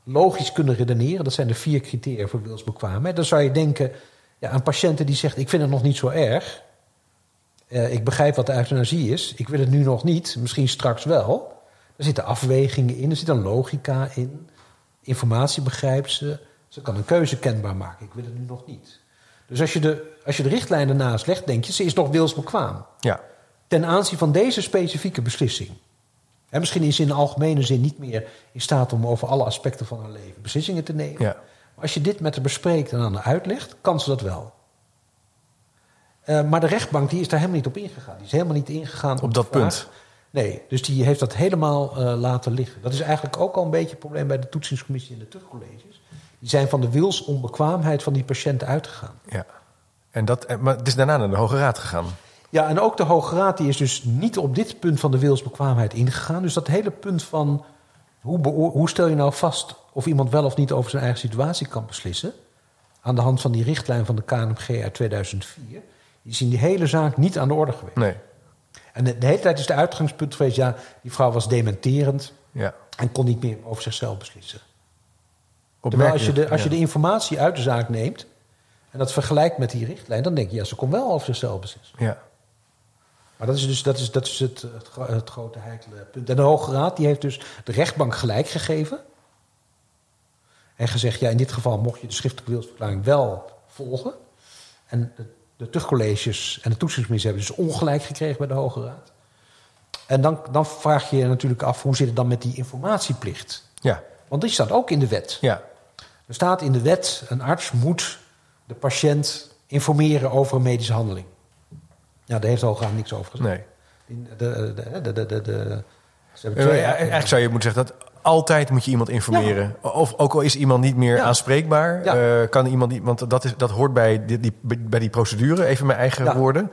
logisch kunnen redeneren, dat zijn de vier criteria voor wilsbekwaamheid. Dan zou je denken, ja, een patiënt die zegt: Ik vind het nog niet zo erg, Eh, ik begrijp wat de euthanasie is, ik wil het nu nog niet, misschien straks wel. Er zitten afwegingen in, er zit een logica in, informatie begrijpt ze, ze kan een keuze kenbaar maken, ik wil het nu nog niet. Dus als je de, als je de richtlijn ernaast legt, denk je, ze is nog wilsbekwaam. Ja. Ten aanzien van deze specifieke beslissing. En misschien is ze in de algemene zin niet meer in staat om over alle aspecten van haar leven beslissingen te nemen. Ja. Maar als je dit met haar bespreekt en aan haar uitlegt, kan ze dat wel. Eh, maar de rechtbank die is daar helemaal niet op ingegaan. Die is helemaal niet ingegaan Op de dat punt. Nee, dus die heeft dat helemaal eh, laten liggen. Dat is eigenlijk ook al een beetje een probleem bij de toetsingscommissie en de terugcolleges. Die zijn van de wilsonbekwaamheid van die patiënt uitgegaan. ja. En dat, en- maar het is daarna naar de Hoge Raad gegaan. Ja, en ook de Hoge Raad die is dus niet op dit punt van de wilsbekwaamheid ingegaan. Dus dat hele punt van hoe, hoe stel je nou vast of iemand wel of niet over zijn eigen situatie kan beslissen, aan de hand van die richtlijn van de KNMG uit 2004, die is in die hele zaak niet aan de orde geweest. Nee. En de, de hele tijd is de uitgangspunt geweest, ja, die vrouw was dementerend Ja. en kon niet meer over zichzelf beslissen. Terwijl als je, de, als je de informatie uit de zaak neemt en dat vergelijkt met die richtlijn, dan denk je, ja, ze kon wel over zichzelf beslissen. Ja. Maar dat is dus dat is, dat is het, het grote heikele punt. En de Hoge Raad die heeft dus de rechtbank gelijk gegeven. En gezegd, ja, in dit geval mocht je de schriftelijke wilsverklaring wel volgen. En de, de terugcolleges en de toetsingscommissie hebben dus ongelijk gekregen bij de Hoge Raad. En dan, dan vraag je je natuurlijk af, hoe zit het dan met die informatieplicht? Ja. Want die staat ook in de wet. Ja. Er staat in de wet, een arts moet de patiënt informeren over een medische handeling. Ja, daar heeft de Hoge Raad niks over gezegd. Nee. De, de, de, de, de, de- hebben Eh, twee- ja, Eigenlijk zou je moeten zeggen dat altijd moet je iemand informeren. Of ook al is iemand niet meer Ja. aanspreekbaar, Ja. eh, kan iemand niet, want dat, is, dat hoort bij die, die, bij die procedure, even mijn eigen woorden.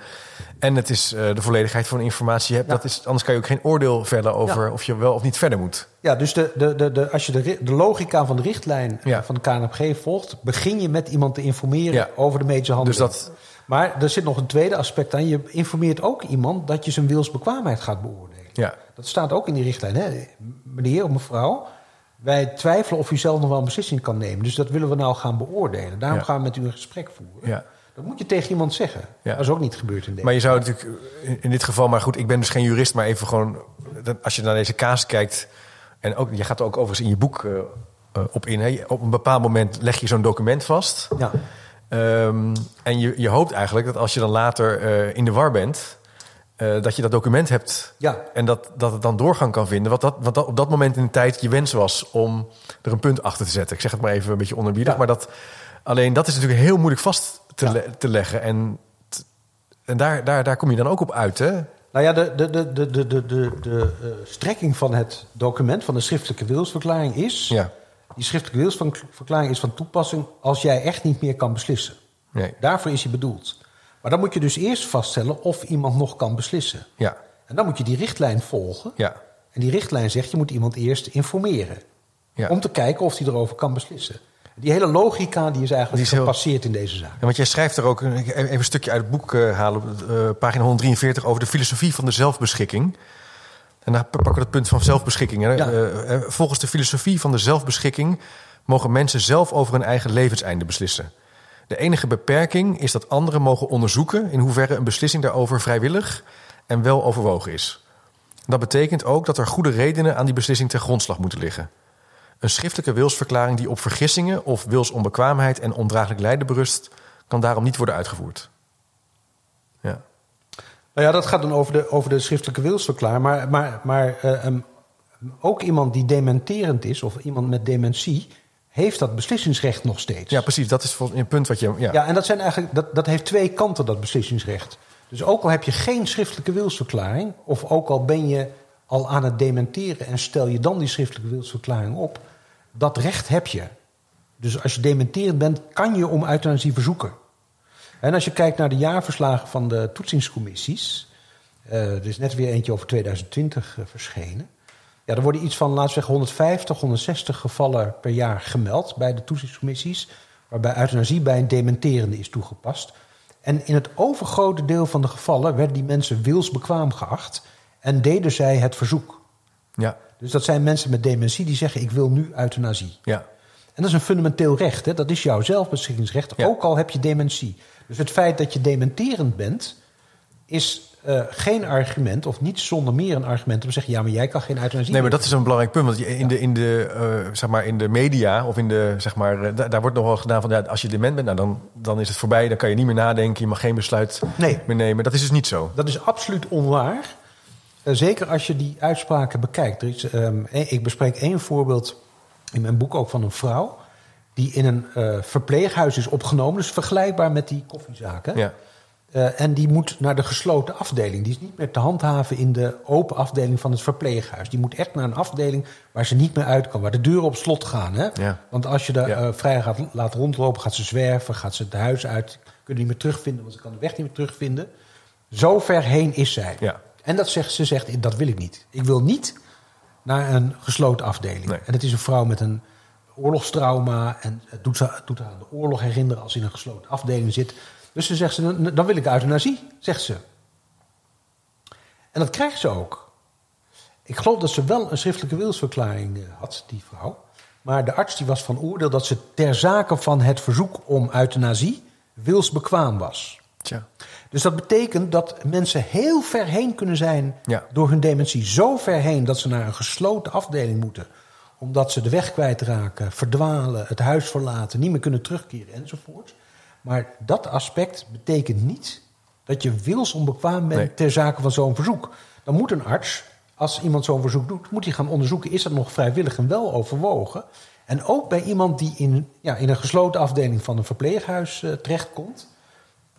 En het is eh, de volledigheid van de informatie je hebt. Dat is, anders kan je ook geen oordeel vellen over of je wel of niet verder moet. Ja, dus de, de, de, de, als je de, de logica van de richtlijn van de KNMG volgt, begin je met iemand te informeren over de medische Dus handeling. dat, Maar er zit nog een tweede aspect aan. Je informeert ook iemand dat je zijn wilsbekwaamheid gaat beoordelen. Ja, Dat staat ook in die richtlijn. Hè? Meneer of mevrouw, wij twijfelen of u zelf nog wel een beslissing kan nemen. Dus dat willen we nou gaan beoordelen. Daarom Ja. gaan we met u een gesprek voeren. ja. Dat moet je tegen iemand zeggen. Ja. Dat is ook niet gebeurd in deze. Maar je zou natuurlijk in- in dit geval, maar goed, ik ben dus geen jurist, maar even gewoon, als je naar deze kaas kijkt, en ook, je gaat er ook overigens in je boek eh, eh, op in. Hè. Op een bepaald moment leg je zo'n document vast. Ja. Ehm, en je, je hoopt eigenlijk dat als je dan later eh, in de war bent, eh, dat je dat document hebt. Ja. En dat, dat het dan doorgang kan vinden. Wat, dat, wat dat op dat moment in de tijd je wens was om er een punt achter te zetten. Ik zeg het maar even een beetje onerbiedig. Ja. Maar dat, alleen dat is natuurlijk heel moeilijk vast te, Ja. le- te leggen. En, en daar, daar, daar kom je dan ook op uit. Hè? Nou ja, de, de, de, de, de, de, de, de eh, strekking van het document, van de schriftelijke wilsverklaring is... Ja. Die schriftelijke wilsverklaring is van toepassing als jij echt niet meer kan beslissen. Nee. Daarvoor is hij bedoeld. Maar dan moet je dus eerst vaststellen of iemand nog kan beslissen. Ja. En dan moet je die richtlijn volgen. Ja. En die richtlijn zegt, je moet iemand eerst informeren. Ja. Om te kijken of hij erover kan beslissen. Die hele logica die is eigenlijk Die is heel- gepasseerd in deze zaak. Ja, want jij schrijft er ook, even een stukje uit het boek eh, halen, eh, pagina 143, over de filosofie van de zelfbeschikking. En daar pakken we het punt van zelfbeschikking. Hè. Ja. Eh, volgens de filosofie van de zelfbeschikking mogen mensen zelf over hun eigen levenseinde beslissen. De enige beperking is dat anderen mogen onderzoeken in hoeverre een beslissing daarover vrijwillig en wel overwogen is. Dat betekent ook dat er goede redenen aan die beslissing ten grondslag moeten liggen. Een schriftelijke wilsverklaring die op vergissingen of wilsonbekwaamheid en ondraaglijk lijden berust, kan daarom niet worden uitgevoerd. Ja. Nou ja, dat gaat dan over de, over de schriftelijke wilsverklaring. Maar, maar, maar eh, ehm, ook iemand die dementerend is, of iemand met dementie, heeft dat beslissingsrecht nog steeds. ja, precies. Dat is volgens een punt wat je. Ja. Ja, en dat, zijn eigenlijk, dat, dat heeft twee kanten, dat beslissingsrecht. Dus ook al heb je geen schriftelijke wilsverklaring, of ook al ben je al aan het dementeren en stel je dan die schriftelijke wilsverklaring op, dat recht heb je. Dus als je dementerend bent, kan je om euthanasie verzoeken. En als je kijkt naar de jaarverslagen van de toetsingscommissies, eh, er is net weer eentje over 2020 eh, verschenen. Ja, er worden iets van, laten we zeggen, 150, 160 gevallen per jaar gemeld bij de toezichtcommissies, waarbij euthanasie bij een dementerende is toegepast. En in het overgrote deel van de gevallen werden die mensen wilsbekwaam geacht en deden zij het verzoek. Ja. Dus dat zijn mensen met dementie die zeggen: Ik wil nu euthanasie. Ja. En dat is een fundamenteel recht. Hè? Dat is jouw zelfbeschikkingsrecht, Ja. ook al heb je dementie. Dus het feit dat je dementerend bent, is eh, geen argument, of niet zonder meer een argument om te zeggen: ja, maar jij kan geen euthanasie. Nee, maar dat is een belangrijk punt. Want je- in, de, in, de, eh, zeg maar in de media of in de, zeg maar, eh, da- daar wordt nog wel gedaan van ja, als je dement bent, nou, dan, dan is het voorbij. Dan kan je niet meer nadenken. Je mag geen besluit Nee. meer nemen. Dat is dus niet zo. Dat is absoluut onwaar. Zeker als je die uitspraken bekijkt. Er is, ehm, eh, ik bespreek één voorbeeld in mijn boek ook van een vrouw. die in een verpleeghuis is opgenomen. Dus vergelijkbaar met die koffiezaken. Ja. Eh, en die moet naar de gesloten afdeling. Die is niet meer te handhaven in de open afdeling van het verpleeghuis. Die moet echt naar een afdeling waar ze niet meer uit kan. Waar de deuren op slot gaan. Hè? Ja. Want als je daar Ja. eh, vrij gaat, laat rondlopen, gaat ze zwerven. Gaat ze het huis uit. Kunnen niet meer terugvinden, want ze kan de weg niet meer terugvinden. Zo ver heen is zij. Ja. En dat zegt, ze zegt, dat wil ik niet. Ik wil niet naar een gesloten afdeling. Nee. En het is een vrouw met een oorlogstrauma. En het doet, ze, het doet haar aan de oorlog herinneren als ze in een gesloten afdeling zit. Dus ze zegt, ze, dan, wil ik euthanasie, zegt ze. En dat krijgt ze ook. Ik geloof dat ze wel een schriftelijke wilsverklaring eh, had, die vrouw. Maar de arts die was van oordeel dat ze ter zake van het verzoek om euthanasie wilsbekwaam was. Tja. Dus dat betekent dat mensen heel ver heen kunnen zijn Ja. door hun dementie. Zo ver heen dat ze naar een gesloten afdeling moeten. Omdat ze de weg kwijtraken, verdwalen, het huis verlaten, niet meer kunnen terugkeren enzovoort. Maar dat aspect betekent niet dat je wilsonbekwaam bent Nee. ter zake van zo'n verzoek. Dan moet een arts, als iemand zo'n verzoek doet, moet hij gaan onderzoeken: is dat nog vrijwillig en wel overwogen? En ook bij iemand die in, ja, in een gesloten afdeling van een verpleeghuis eh, terechtkomt.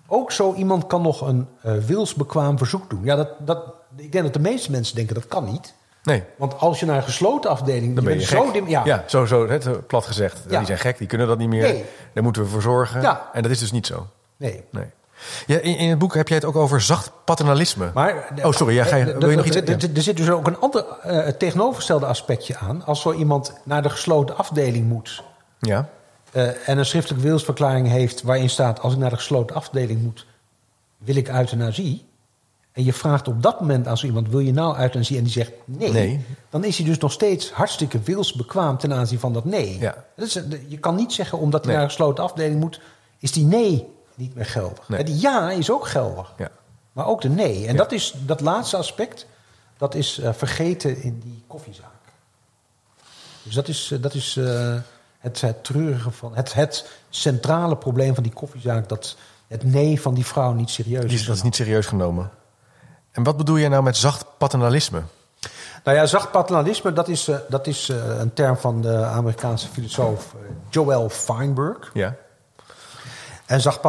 Ook zo iemand kan nog een eh, wilsbekwaam verzoek doen. Ja, dat, dat, ik denk dat de meeste mensen denken dat kan niet. Nee, Want als je naar een gesloten afdeling... dan ben je zo dim- ja, ja, zo, zo het, plat gezegd. Ja. Die zijn gek, die kunnen dat niet meer. Nee. Daar moeten we voor zorgen. Ja. En dat is dus niet zo. nee. Nee. Ja, in, in het boek heb jij het ook over zacht paternalisme. Maar, Oh, sorry, ja, ga je- eh, wil je nog iets- Er, zit dus ook een ander eh, tegenovergestelde aspectje aan. Als zo iemand naar de gesloten afdeling moet... Ja, eh, en een schriftelijke wilsverklaring heeft waarin staat... als ik naar de gesloten afdeling moet, wil ik euthanasie... en je vraagt op dat moment aan zo iemand... wil je nou euthanasie? En die zegt nee, Nee. dan is hij dus nog steeds hartstikke wilsbekwaam... ten aanzien van dat nee. Ja. Dat is, je kan niet zeggen, omdat hij Nee. naar een gesloten afdeling moet... is die nee niet meer geldig. Nee. Die ja is ook geldig. ja. Maar ook de nee. En Ja. dat, is, dat laatste aspect, dat is eh, vergeten in die koffiezaak. Dus dat is, eh, dat is eh, het, het treurige van... Het, het centrale probleem van die koffiezaak... dat het nee van die vrouw niet serieus Die is. is, dat is niet serieus genomen. En wat bedoel jij nou met zacht paternalisme? Nou ja, zacht paternalisme, dat is, eh, dat is eh, een term van de Amerikaanse filosoof eh, Joel Feinberg. Ja, En zacht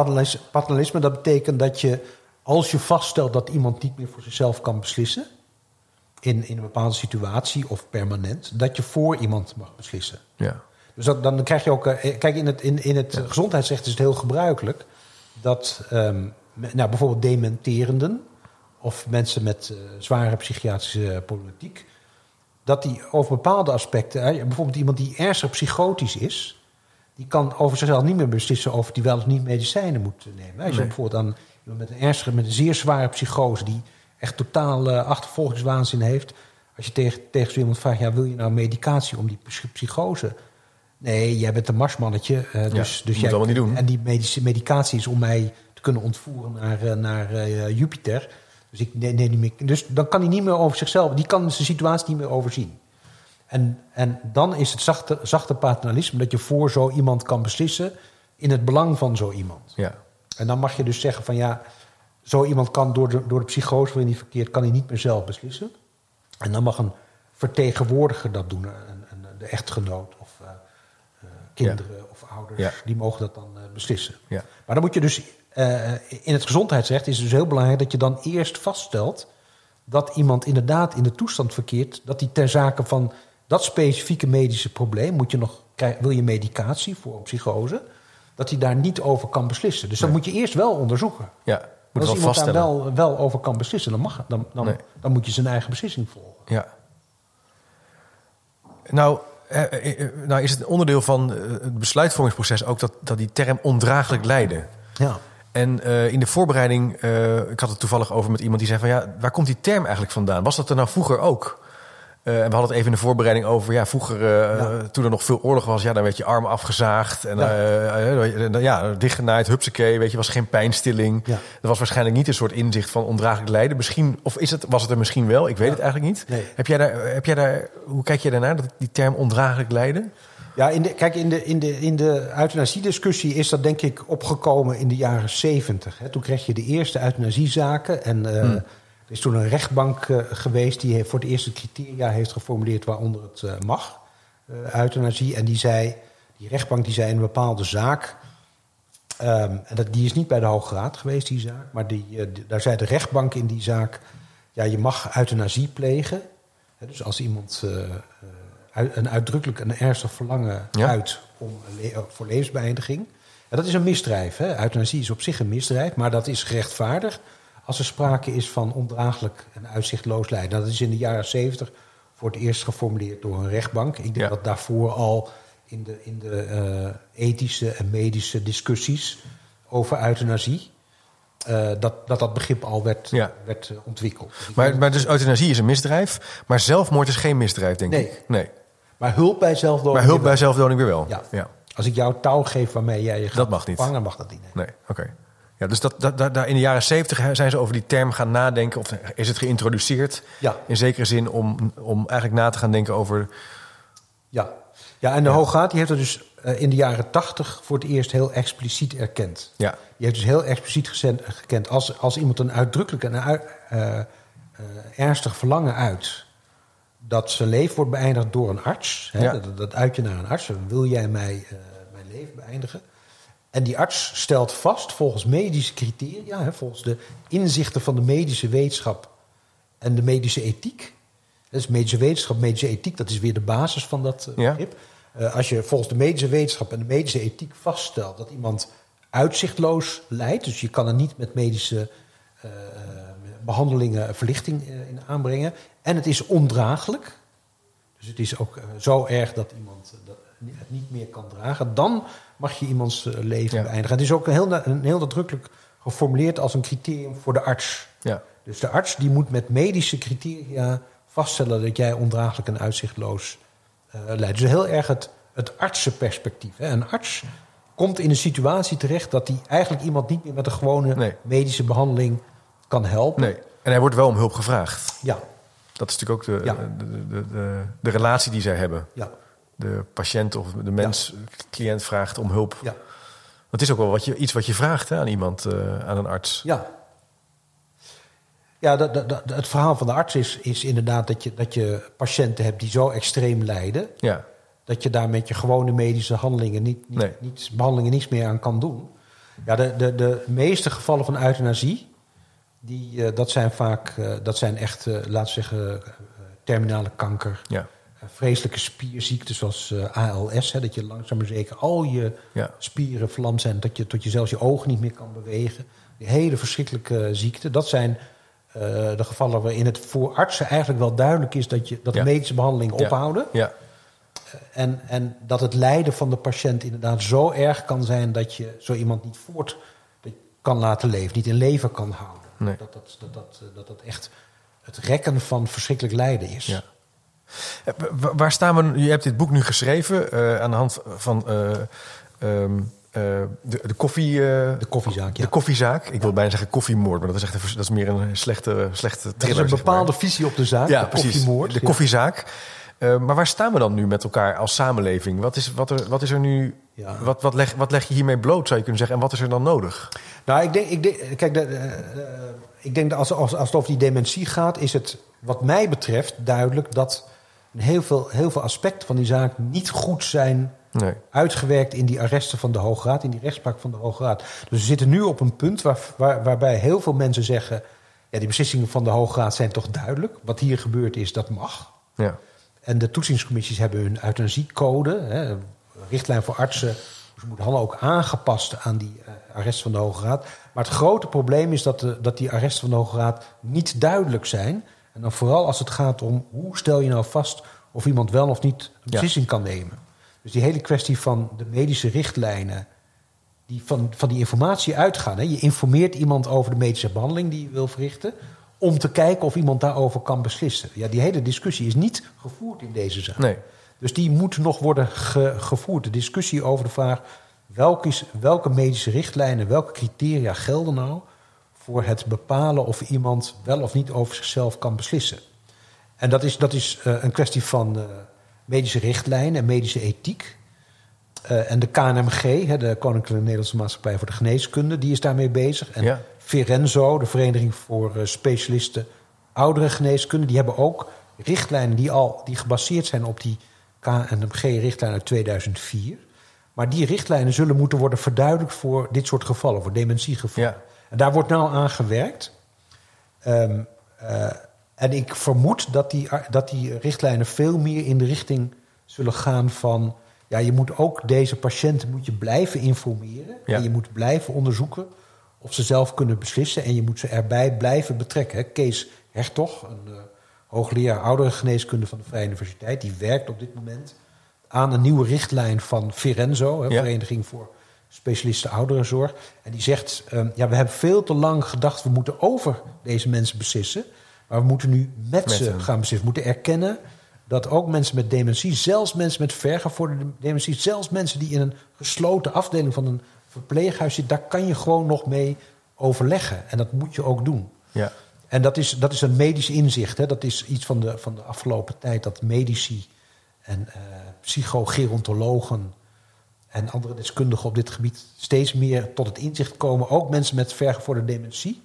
paternalisme, dat betekent dat je, als je vaststelt dat iemand niet meer voor zichzelf kan beslissen, in, in een bepaalde situatie of permanent, dat je voor iemand mag beslissen. ja, Dus dat, dan krijg je ook. Kijk, in het, in, in het gezondheidsrecht is het heel gebruikelijk dat ehm, nou, bijvoorbeeld dementerenden of mensen met eh, zware psychiatrische problematiek, dat die over bepaalde aspecten, bijvoorbeeld iemand die ernstig psychotisch is, die kan over zichzelf niet meer beslissen of die wel of niet medicijnen moet nemen. Als je Nee. bijvoorbeeld aan iemand met een ernstige, met een zeer zware psychose, die echt totaal eh, achtervolgingswaanzin heeft, als je tegen, tegen zo iemand vraagt, ja, wil je nou medicatie om die psy- psychose? Nee, jij bent een marsmannetje. eh, dus, moet dus jij, allemaal niet doen. En die medicatie is om mij te kunnen ontvoeren naar, eh, naar eh, Jupiter. Dus, ik, nee, nee, niet meer, dus dan kan hij niet meer over zichzelf, die kan zijn situatie niet meer overzien. En, en dan is het zachte, zachte paternalisme dat je voor zo iemand kan beslissen in het belang van zo iemand. Ja. En dan mag je dus zeggen van ja, zo iemand kan door de, door de psychose waarin hij verkeert, kan hij niet meer zelf beslissen. En dan mag een vertegenwoordiger dat doen, een, een, de echtgenoot of uh, uh, kinderen of ouders, Ja. die mogen dat dan uh, beslissen. Ja. Maar dan moet je dus, uh, in het gezondheidsrecht is het dus heel belangrijk dat je dan eerst vaststelt dat iemand inderdaad in de toestand verkeert, dat hij ter zake van dat specifieke medische probleem, moet je nog, wil je medicatie voor psychose, dat hij daar niet over kan beslissen. Dus dat Nee. moet je eerst wel onderzoeken. Ja, moet Als iemand daar wel, wel over kan beslissen, dan, mag, dan, dan, Nee. dan moet je zijn eigen beslissing volgen. Ja. Nou, eh, eh, eh, nou is het een onderdeel van eh, het besluitvormingsproces ook dat, dat die term ondraaglijk lijden. Ja. En eh, in de voorbereiding, eh, ik had het toevallig over met iemand die zei van ja, waar komt die term eigenlijk vandaan? Was dat er nou vroeger ook? Eh, en we hadden het even in de voorbereiding over, ja, vroeger, Ja. toen er nog veel oorlog was, ja, dan werd je arm afgezaagd. En Ja. ja, dichtgenaaid, hupsakee, weet je, was geen pijnstilling. Ja. Er was waarschijnlijk niet een soort inzicht van ondraaglijk lijden. Misschien, of is het, was het er misschien wel, ik weet het eigenlijk niet. Nee. Heb jij daar, heb jij daar, hoe kijk jij daarnaar, dat die term ondraaglijk lijden? Ja, in de, kijk, in de, in de, in de euthanasiediscussie is dat denk ik opgekomen in de jaren zeventig. Toen kreeg je de eerste euthanasiezaken. En Hmm. er is toen een rechtbank eh, geweest die voor het eerst criteria heeft geformuleerd waaronder het eh, mag, euthanasie. En die zei, die rechtbank die zei in een bepaalde zaak. ehm, en dat, die is niet bij de Hoge Raad geweest, die zaak. Maar die, daar zei de rechtbank in die zaak. Ja, je mag euthanasie plegen. Hè, dus als iemand een uitdrukkelijk een ernstig verlangen Ja. uit om le- voor levensbeëindiging. En dat is een misdrijf. Hè? Euthanasie is op zich een misdrijf, maar dat is gerechtvaardigd als er sprake is van ondraaglijk en uitzichtloos lijden. Dat is in de jaren zeventig voor het eerst geformuleerd door een rechtbank. Ik denk Ja. dat daarvoor al in de, in de eh, ethische en medische discussies over euthanasie. eh, dat, dat dat begrip al werd, Ja. werd ontwikkeld. Ik Maar, maar dus euthanasie is een misdrijf, maar zelfmoord is geen misdrijf, denk Nee. ik. Nee. Maar hulp bij zelfdoding. Maar hulp bij zelfdoding weer wel. Ja. ja. Als ik jou touw geef waarmee jij je gaat Dat mag niet. vangen, mag dat niet. nee. Nee, oké. Ja, dus dat, dat, dat, daar in de jaren zeventig zijn ze over die term gaan nadenken. Of is het geïntroduceerd? Ja. In zekere zin om, om eigenlijk na te gaan denken over... Ja, ja en de Raad die heeft het dus eh, in de jaren tachtig voor het eerst heel expliciet erkend. Ja, Die heeft dus heel expliciet gezend- gekend als, als iemand een uitdrukkelijk en eh, ernstig verlangen uit dat zijn leven wordt beëindigd door een arts. Hè, Ja. dat, dat uit je naar een arts. Wil jij mij, eh, mijn leven beëindigen? En die arts stelt vast volgens medische criteria, hè, volgens de inzichten van de medische wetenschap en de medische ethiek. Dus medische wetenschap, medische ethiek, dat is weer de basis van dat Ja. begrip. Eh, als je volgens de medische wetenschap en de medische ethiek vaststelt dat iemand uitzichtloos lijdt, dus je kan er niet met medische eh, behandelingen verlichting in aanbrengen, en het is ondraaglijk, dus het is ook eh, zo erg dat iemand eh, het niet meer kan dragen, dan mag je iemands eh, leven Ja. beëindigen. Het is ook heel, een heel nadrukkelijk geformuleerd als een criterium voor de arts. ja. Dus de arts die moet met medische criteria vaststellen dat jij ondraaglijk en uitzichtloos lijdt. Dus heel erg het, het artsenperspectief. Hè. Een arts komt in een situatie terecht dat hij eigenlijk iemand niet meer met een gewone Nee. medische behandeling kan helpen. Nee. En hij wordt wel om hulp gevraagd. Ja, Dat is natuurlijk ook de, Ja. de, de, de, de relatie die zij hebben. ja, De patiënt of de mens, cliënt vraagt om hulp. ja. Dat is ook wel wat je, iets wat je vraagt hè, aan iemand, eh, aan een arts. Ja, ja dat, het verhaal van de arts is, is inderdaad dat je, dat je patiënten hebt die zo extreem lijden. Ja, dat je daar met je gewone medische handelingen niet, niet, Nee. niet- behandelingen niets meer aan kan doen. Ja, de, de, de meeste gevallen van euthanasie, die, eh, dat zijn vaak, eh, dat zijn echt, eh, laten we zeggen, terminale kanker. ja, vreselijke spierziekten zoals ALS, hè, dat je langzaam maar zeker al je ja. spieren verlamd zijn, dat je tot je zelfs je ogen niet meer kan bewegen. Die hele verschrikkelijke ziekten. Dat zijn de gevallen waarin het voor artsen eigenlijk wel duidelijk is dat, je, dat Ja. de medische behandelingen Ja. ophouden. Ja, En, en dat het lijden van de patiënt inderdaad zo erg kan zijn dat je zo iemand niet voort kan laten leven, niet in leven kan houden. Nee. Dat, dat, dat, dat, dat dat echt het rekken van verschrikkelijk lijden is. Ja. Eh, wa- Waar staan we? Je hebt dit boek nu geschreven eh, aan de hand van eh, ehm, eh, de, de koffie. eh, De koffiezaak, ja. De koffiezaak. Ik wil bijna zeggen koffiemoord, maar dat is echt een, dat is meer een slechte, slechte dat is thriller. een zeg maar. bepaalde visie op de zaak, ja, de precies. koffiemoord. De koffiezaak. Eh, maar waar staan we dan nu met elkaar als samenleving? Wat is, wat er, wat is er nu... Ja. Wat, wat, leg, wat leg je hiermee bloot, zou je kunnen zeggen? En wat is er dan nodig? Nou, ik denk, ik denk, kijk, de, eh, eh, ik denk dat als, als, als het over die dementie gaat, is het wat mij betreft duidelijk dat heel veel, heel veel aspecten van die zaak niet goed zijn Nee. uitgewerkt in die arresten van de Hoge Raad, in die rechtspraak van de Hoge Raad. Dus we zitten nu op een punt waar, waar, waarbij heel veel mensen zeggen: ja, die beslissingen van de Hoge Raad zijn toch duidelijk. Wat hier gebeurd is, dat mag. Ja. En de toetsingscommissies hebben hun euthanasiecode, hè, richtlijn voor artsen. Ze moeten allemaal ook aangepast aan die eh, arresten van de Hoge Raad. Maar het grote probleem is dat, de, dat die arresten van de Hoge Raad niet duidelijk zijn. En dan vooral als het gaat om hoe stel je nou vast of iemand wel of niet een beslissing kan nemen. Dus die hele kwestie van de medische richtlijnen, die van, van die informatie uitgaan. Hè. Je informeert iemand over de medische behandeling die je wil verrichten, om te kijken of iemand daarover kan beslissen. Ja, die hele discussie is niet gevoerd in deze zaak. Nee. Dus die moet nog worden ge- gevoerd. De discussie over de vraag welke, welke medische richtlijnen, welke criteria gelden nou voor het bepalen of iemand wel of niet over zichzelf kan beslissen. En dat is, dat is eh, een kwestie van eh, medische richtlijnen en medische ethiek. Eh, en de KNMG, hè, de Koninklijke Nederlandse Maatschappij voor de Geneeskunde, die is daarmee bezig. En Ja. Verenzo, de Vereniging voor Specialisten Ouderengeneeskunde, die hebben ook richtlijnen die, al, die gebaseerd zijn op die KNMG-richtlijn uit 2004. Maar die richtlijnen zullen moeten worden verduidelijkt voor dit soort gevallen, voor dementiegevallen. Ja. En daar wordt nou aan gewerkt. Ehm, eh, en ik vermoed dat die, dat die richtlijnen veel meer in de richting zullen gaan van... ja, je moet ook deze patiënten moet je blijven informeren... Ja. en je moet blijven onderzoeken of ze zelf kunnen beslissen... en je moet ze erbij blijven betrekken. Kees Hertog, een eh, hoogleraar ouderengeneeskunde van de Vrije Universiteit... die werkt op dit moment aan een nieuwe richtlijn van Verenzo... Hè, Ja. Vereniging voor Specialisten Ouderenzorg. En die zegt, ehm, ja, we hebben veel te lang gedacht... we moeten over deze mensen beslissen... maar we moeten nu met, Met ze gaan beslissen. We moeten erkennen dat ook mensen met dementie... zelfs mensen met vergevorderde dementie... zelfs mensen die in een gesloten afdeling van een verpleeghuis zitten... daar kan je gewoon nog mee overleggen. En dat moet je ook doen. Ja. En dat is, dat is een medisch inzicht. Hè? Dat is iets van de, van de afgelopen tijd dat medici en eh psychogerontologen en andere deskundigen op dit gebied steeds meer tot het inzicht komen. Ook mensen met vergevorderde dementie.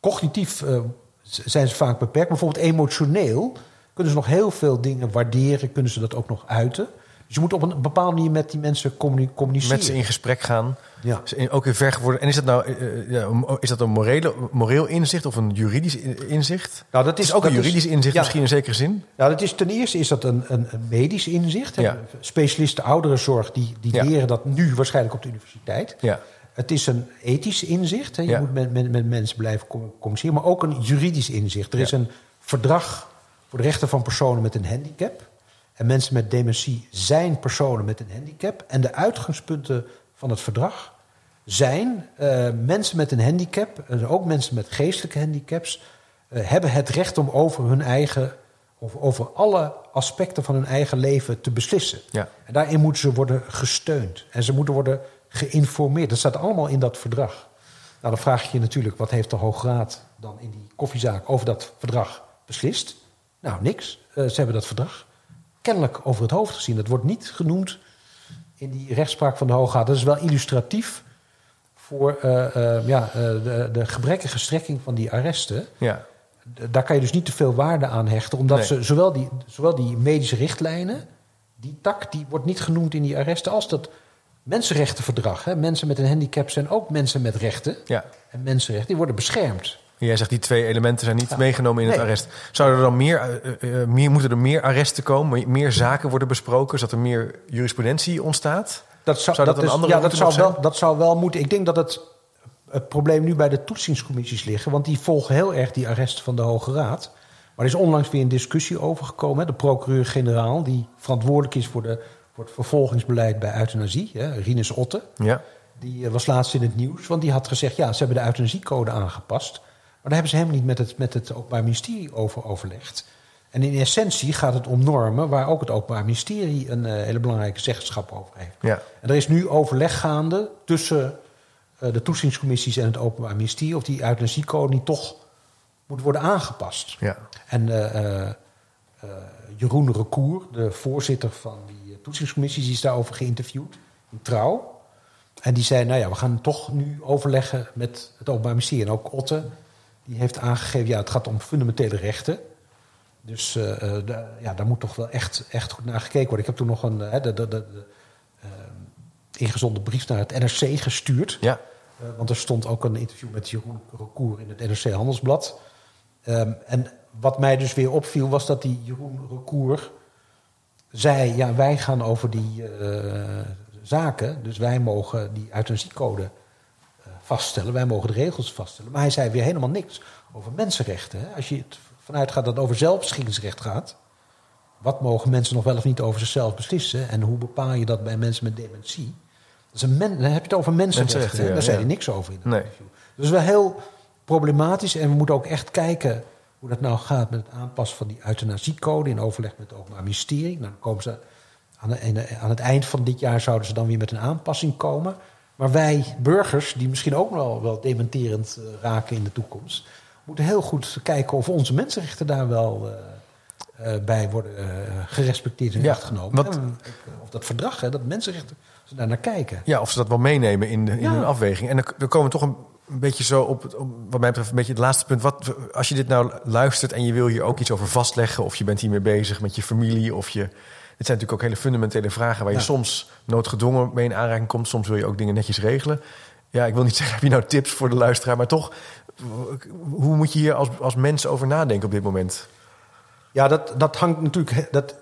Cognitief eh, zijn ze vaak beperkt. Bijvoorbeeld emotioneel kunnen ze nog heel veel dingen waarderen. Kunnen ze dat ook nog uiten. Dus je moet op een bepaalde manier met die mensen communi- communiceren. Met ze in gesprek gaan. Ja. Ook in vergevorderd. En is dat nou eh, eh, is dat een morele, moreel inzicht of een juridisch in- inzicht? Nou, dat is ook een juridisch inzicht ja. misschien in zekere zin. Ja, dat is, ten eerste is dat een, een, een medisch inzicht. Ja. Specialisten ouderenzorg die, die leren dat nu waarschijnlijk op de universiteit. Ja. Het is een ethisch inzicht. Hè. Je moet met, met, met mensen blijven com- communiceren. Maar ook een juridisch inzicht. Er is een verdrag voor de rechten van personen met een handicap. En mensen met dementie zijn personen met een handicap. En de uitgangspunten van het verdrag zijn... eh, mensen met een handicap, en ook mensen met geestelijke handicaps... eh, hebben het recht om over hun eigen... of over alle aspecten van hun eigen leven te beslissen. Ja. En daarin moeten ze worden gesteund. En ze moeten worden geïnformeerd. Dat staat allemaal in dat verdrag. Nou, dan vraag je je natuurlijk, wat heeft de Hoge Raad dan in die koffiezaak over dat verdrag beslist? Nou, niks. Eh, ze hebben dat verdrag kennelijk over het hoofd gezien. Dat wordt niet genoemd in die rechtspraak van de Hoge Raad. Dat is wel illustratief voor eh, eh, ja, eh, de, de gebrekkige strekking van die arresten. Ja. Daar kan je dus niet te veel waarde aan hechten. Omdat Nee. ze zowel die, zowel die medische richtlijnen, die tak, die wordt niet genoemd in die arresten, als dat mensenrechtenverdrag. Hè. Mensen met een handicap zijn ook mensen met rechten. ja. En mensenrechten, die worden beschermd. Jij zegt die twee elementen zijn niet Ja. meegenomen in het Nee. arrest. Zouden er dan meer, eh, eh, meer, moeten er meer arresten komen, meer zaken worden besproken, zodat er meer jurisprudentie ontstaat? Dat zou, Zou dat een is- andere ja, dat zou, wel, dat zou wel moeten. Ik denk dat het, het probleem nu bij de toetsingscommissies liggen. Want die volgen heel erg die arresten van de Hoge Raad. Maar er is onlangs weer een discussie over gekomen. hè. De procureur-generaal, die verantwoordelijk is voor, de, voor het vervolgingsbeleid bij euthanasie, hè, Rinus Otte. Ja. Die eh, was laatst in het nieuws, want die had gezegd... ja, ze hebben de euthanasiecode aangepast. Maar daar hebben ze helemaal niet met het, met het Openbaar Ministerie over overlegd. En in essentie gaat het om normen... waar ook het Openbaar Ministerie een eh, hele belangrijke zeggenschap over heeft. Ja. En er is nu overleg gaande tussen eh, de toetsingscommissies en het Openbaar Ministerie... of die euthanasiecode niet toch moet worden aangepast. Ja. En eh, Jeroen Recour, de voorzitter van die toetsingscommissie, die is daarover geïnterviewd in Trouw. En die zei, nou ja, we gaan toch nu overleggen met het Openbaar Ministerie. En ook Otte, die heeft aangegeven, ja, het gaat om fundamentele rechten. Dus uh, da, ja, daar moet toch wel echt, echt goed naar gekeken worden. Ik heb toen nog een de, de, de, de ingezonden brief naar het NRC gestuurd. Ja. want er stond ook een interview met Jeroen Recour in het NRC Handelsblad. Um, en wat mij dus weer opviel was dat die Jeroen Recour zei... ja, wij gaan over die uh, zaken, dus wij mogen die euthanasiecode uh, vaststellen. Wij mogen de regels vaststellen. Maar hij zei weer helemaal niks over mensenrechten. Hè? Als je het vanuit gaat dat het over zelfbeschikkingsrecht gaat... wat mogen mensen nog wel of niet over zichzelf beslissen... en hoe bepaal je dat bij mensen met dementie... Dat is een men, dan heb je het over mensenrechten. mensenrechten ja, Daar zei ja. hij niks over in het nee. interview. Dus wel heel problematisch. En we moeten ook echt kijken hoe dat nou gaat met het aanpassen van die euthanasiecode in overleg met het Openbaar Ministerie. Nou, dan komen ze aan, de, aan, het eind van dit jaar zouden ze dan weer met een aanpassing komen. Maar wij burgers, die misschien ook wel, wel dementerend uh, raken in de toekomst, moeten heel goed kijken of onze mensenrechten daar wel uh, uh, bij worden gerespecteerd en ja, genomen. Wat, of dat verdrag, hè, dat mensenrechten, ze daar naar kijken. Ja, of ze dat wel meenemen in, de, in ja. hun afweging. En dan, dan komen we toch een een beetje zo op, het, wat mij betreft, een beetje het laatste punt. Wat, als je dit nou luistert en je wil hier ook iets over vastleggen, of je bent hiermee bezig met je familie, of je. Dit zijn natuurlijk ook hele fundamentele vragen waar je soms noodgedwongen mee in aanraking komt. Soms wil je ook dingen netjes regelen. Ja, ik wil niet zeggen, heb je nou tips voor de luisteraar, maar toch, hoe moet je hier als, als mens over nadenken op dit moment? Ja, dat, dat hangt natuurlijk. Dat,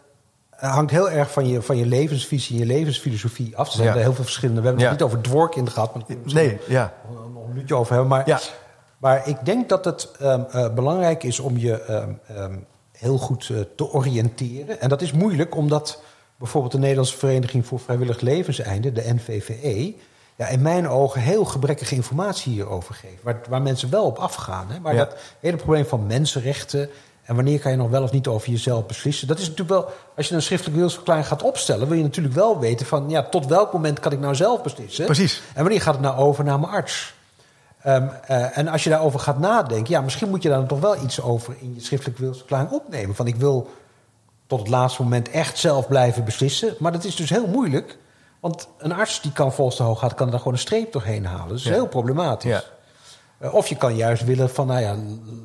hangt heel erg van je, van je levensvisie, je levensfilosofie af. Er zijn Ja. heel veel verschillende. We hebben Ja. het niet over dwork in gehad, maar Nee, ja. nog een minuutje over hebben. Maar, Ja. maar ik denk dat het ehm, eh, belangrijk is om je ehm, ehm, heel goed eh, te oriënteren. En dat is moeilijk, omdat bijvoorbeeld de Nederlandse Vereniging voor Vrijwillig Levenseinde, de NVVE, ja, in mijn ogen heel gebrekkige informatie hierover geeft. Waar, waar mensen wel op afgaan. Hè? Maar Ja. dat hele probleem van mensenrechten. En wanneer kan je nog wel of niet over jezelf beslissen? Dat is natuurlijk wel, als je een schriftelijke wilsverklaring gaat opstellen, wil je natuurlijk wel weten van ja, tot welk moment kan ik nou zelf beslissen? Precies. En wanneer gaat het nou over naar mijn arts? Ehm, eh, en als je daarover gaat nadenken, ja, misschien moet je daar dan toch wel iets over in je schriftelijke wilsverklaring opnemen. Van ik wil tot het laatste moment echt zelf blijven beslissen. Maar dat is dus heel moeilijk. Want een arts die kan volgens de hoogheid kan er gewoon een streep doorheen halen. Dus dat is Ja. heel problematisch. Ja. Eh, Of je kan juist willen van, nou ja,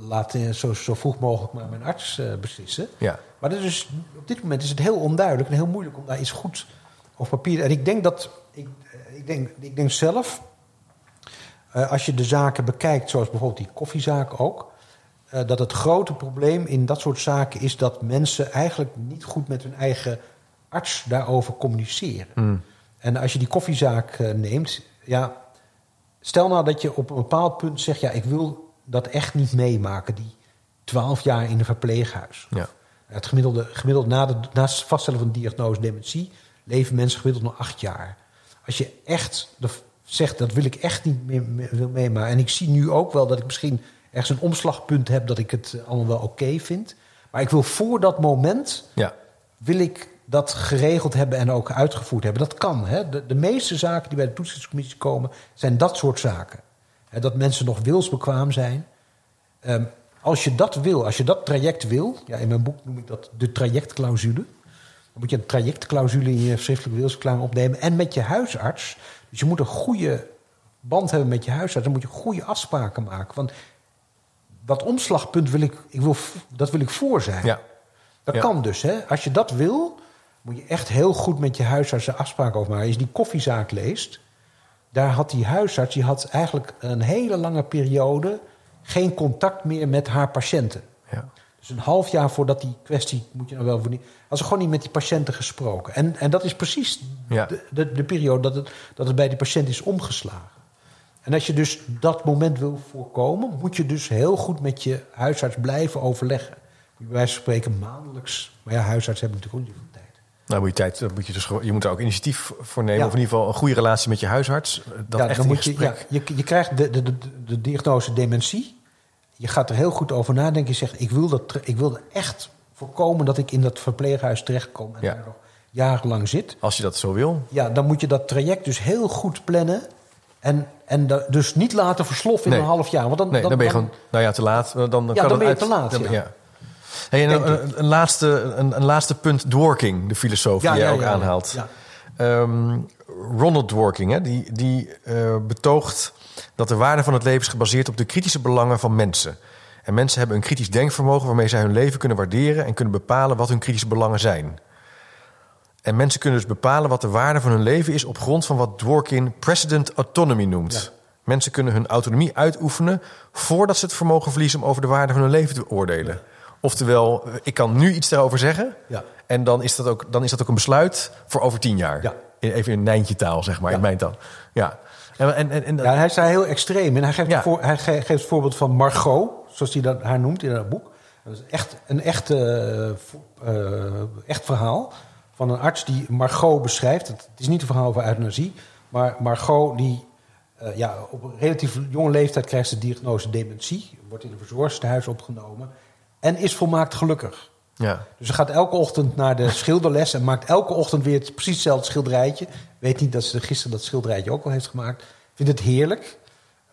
laat eh, zo, zo vroeg mogelijk maar mijn arts beslissen. Ja. Maar dat is, op dit moment is het heel onduidelijk en heel moeilijk om daar iets goed op papier. En ik denk dat, ik, ik, denk, ik denk zelf, eh, als je de zaken bekijkt, zoals bijvoorbeeld die koffiezaak ook, eh, dat het grote probleem in dat soort zaken is dat mensen eigenlijk niet goed met hun eigen arts daarover communiceren. Mm. En als je die koffiezaak eh, neemt, ja, stel nou dat je op een bepaald punt zegt, ja, ik wil dat echt niet meemaken, die twaalf jaar in een verpleeghuis. Ja. Het gemiddelde, gemiddeld na, de, na het vaststellen van de diagnose dementie leven mensen gemiddeld nog acht jaar. Als je echt de, zegt, dat wil ik echt niet meer, meer- wil meemaken. En ik zie nu ook wel dat ik misschien ergens een omslagpunt heb dat ik het allemaal wel oké vind. Maar ik wil voor dat moment Ja. wil ik dat geregeld hebben en ook uitgevoerd hebben. Dat kan. Hè? De, de meeste zaken die bij de toetsingscommissie komen, zijn dat soort zaken. Hè, dat mensen nog wilsbekwaam zijn. Ehm, als je dat wil, als je dat traject wil, ja, in mijn boek noem ik dat de trajectclausule. Dan moet je een trajectclausule in je schriftelijke wilsverklaring opnemen. En met je huisarts. Dus je moet een goede band hebben met je huisarts. Dan moet je goede afspraken maken. Want dat omslagpunt wil ik, ik wil, dat wil ik voor zijn. Ja. Dat Ja. kan dus. Hè? Als je dat wil, moet je echt heel goed met je huisarts een afspraak over maken. Als je die koffiezaak leest, daar had die huisarts die had eigenlijk een hele lange periode geen contact meer met haar patiënten. Ja. Dus een half jaar voordat die kwestie, moet je nou wel voor niet. Had ze gewoon niet met die patiënten gesproken. En, en dat is precies Ja. de, de, de periode dat het, dat het bij die patiënt is omgeslagen. En als je dus dat moment wil voorkomen, moet je dus heel goed met je huisarts blijven overleggen. Moet je bij wijze van spreken maandelijks. Maar ja, huisarts hebben natuurlijk ook niet veel tijd. Nou, moet je tijd, dan moet je dus je moet er ook initiatief voor nemen. Ja. Of in ieder geval een goede relatie met je huisarts. Dat ja, echt dan moet je, ja, je, je krijgt de, de, de, de diagnose dementie. Je gaat er heel goed over nadenken. Je zegt, ik wil, dat, ik wil er echt voorkomen dat ik in dat verpleeghuis terechtkom en Ja. daar nog jarenlang zit. Als je dat zo wil. Ja, dan moet je dat traject dus heel goed plannen. En, en da- dus niet laten versloffen in een half jaar. Want dan, Nee, dan, ben je gewoon, nou ja, te laat. Dan, dan kan dan ben je uit- te laat, dan ja. Hey, en Denk een, een, een laatste, een, een laatste punt, Dworking, de filosoof die jij ook aanhaalt. Ja. Ehm, Ronald Dworking, hè, die, die eh, betoogt dat de waarde van het leven is gebaseerd op de kritische belangen van mensen. En mensen hebben een kritisch denkvermogen waarmee zij hun leven kunnen waarderen en kunnen bepalen wat hun kritische belangen zijn. En mensen kunnen dus bepalen wat de waarde van hun leven is op grond van wat Dworkin precedent autonomy noemt. Ja. Mensen kunnen hun autonomie uitoefenen voordat ze het vermogen verliezen om over de waarde van hun leven te oordelen. Oftewel, eh, ik kan nu iets daarover zeggen. Ja. En dan is, dat ook, dan is dat ook een besluit voor over tien jaar. Ja. Even in Nijntje taal, zeg maar, in mijn taal. Ja. En, en, en, en- Ja, hij is daar heel extreem in. Hij geeft, Ja. voor- hij ge- geeft het voorbeeld van Margot, zoals hij dat, haar noemt in dat boek. Dat is echt een echt, eh, eh, echt verhaal van een arts die Margot beschrijft. Het is niet een verhaal over euthanasie, maar Margot die eh, ja, op een relatief jonge leeftijd krijgt ze de diagnose dementie, wordt in een verzorgingstehuis opgenomen en is volmaakt gelukkig. Ja. Dus ze gaat elke ochtend naar de schilderles en maakt elke ochtend weer het precies hetzelfde schilderijtje. Weet niet dat ze gisteren dat schilderijtje ook al heeft gemaakt. Vindt het heerlijk.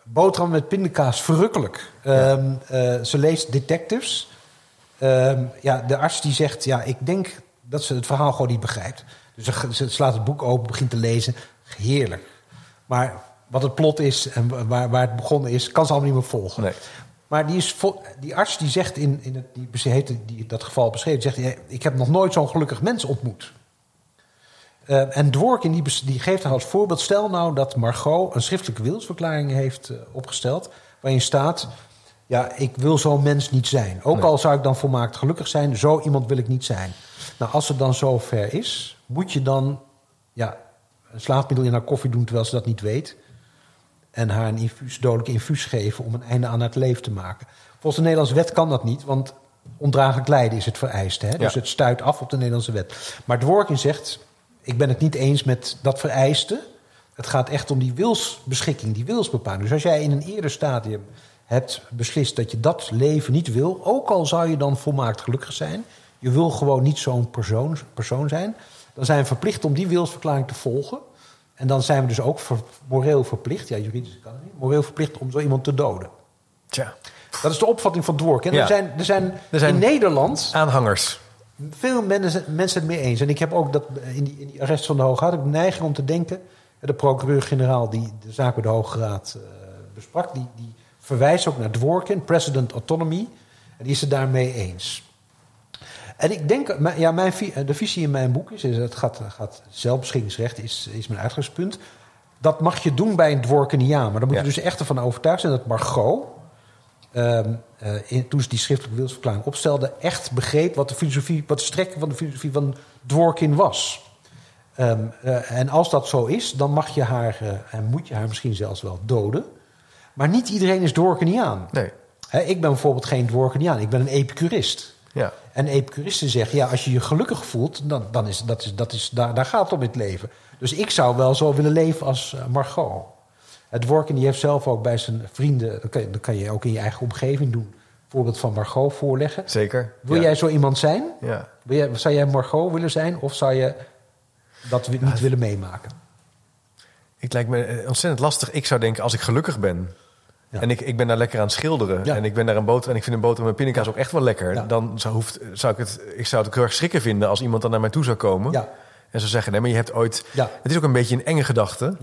Boterham met pindakaas, verrukkelijk. Ehm, eh, ze leest detectives. Ehm, ja, de arts die zegt, ja, ik denk dat ze het verhaal gewoon niet begrijpt. Dus ze, ze slaat het boek open, begint te lezen. Heerlijk. Maar wat het plot is en waar, waar het begonnen is, kan ze allemaal niet meer volgen. Nee. Maar die, is die arts die zegt in, in het, die, heeft die, dat geval beschreven, zegt hij, ik heb nog nooit zo'n gelukkig mens ontmoet. Eh, en Dworkin die, die geeft haar als voorbeeld, stel nou dat Margot een schriftelijke wilsverklaring heeft eh, opgesteld, waarin staat, ja, ik wil zo'n mens niet zijn. Ook Nee. al zou ik dan volmaakt gelukkig zijn, zo iemand wil ik niet zijn. Nou, als het dan zo ver is, moet je dan ja, een slaapmiddel in haar koffie doen terwijl ze dat niet weet en haar een infuus, dodelijk infuus geven om een einde aan het leven te maken. Volgens de Nederlandse wet kan dat niet, want ondraaglijk lijden is het vereiste. Hè? Dus Ja. het stuit af op de Nederlandse wet. Maar Dworkin zegt, ik ben het niet eens met dat vereiste. Het gaat echt om die wilsbeschikking, die wilsbepaling. Dus als jij in een eerder stadium hebt beslist dat je dat leven niet wil... ook al zou je dan volmaakt gelukkig zijn... je wil gewoon niet zo'n persoon, persoon zijn... dan zijn we verplicht om die wilsverklaring te volgen... En dan zijn we dus ook ver- moreel verplicht, ja, juridisch kan het niet, moreel verplicht om zo iemand te doden. Tja. Dat is de opvatting van Dworkin. En Ja. er zijn, er zijn, Er zijn- in Nederland Aanhangers. veel mensen, mensen het mee eens. En ik heb ook dat in die, in die arrest van de Hoge Raad ik neiging om te denken. De procureur-generaal die de zaak bij de Hoge Raad eh, besprak, die, die verwijst ook naar Dworkin, President Autonomy. En die is het daarmee eens. En ik denk, ja, mijn, de visie in mijn boek is, is het gaat, gaat zelfbeschikkingsrecht is, is mijn uitgangspunt. Dat mag je doen bij een Dworkiniaan. Maar dan moet Ja. je dus echt ervan overtuigd zijn dat Margot, ehm, eh, in, toen ze die schriftelijke wilsverklaring opstelde, echt begreep wat de filosofie, wat de strekking van de filosofie van Dworkin was. Ehm, eh, en als dat zo is, dan mag je haar, eh, en moet je haar misschien zelfs wel doden. Maar niet iedereen is Dworkiniaan. Nee. Ik ben bijvoorbeeld geen Dworkiniaan, ik ben een epicurist. Ja. En epicuristen zeggen, ja, als je je gelukkig voelt, dan, dan is, dat is, dat is, daar, daar gaat het om in het leven. Dus ik zou wel zo willen leven als eh, Margot. Het Dworkin die heeft zelf ook bij zijn vrienden, dat kan, dat kan je ook in je eigen omgeving doen, voorbeeld van Margot voorleggen. Zeker. Wil ja. jij zo iemand zijn? Ja. Wil jij, zou jij Margot willen zijn of zou je dat niet willen meemaken? Het lijkt me eh, ontzettend lastig. Ik zou denken, als ik gelukkig ben... Ja. en ik, ik ben daar lekker aan het schilderen... Ja. en ik ben daar een boter en ik vind een boter met pindakaas ook echt wel lekker... Ja. dan zou, hoeft, zou ik het... Ik zou het ook heel erg schrikken vinden als iemand dan naar mij toe zou komen... Ja. en zou zeggen, nee, maar je hebt ooit... Het is ook een beetje een enge gedachte.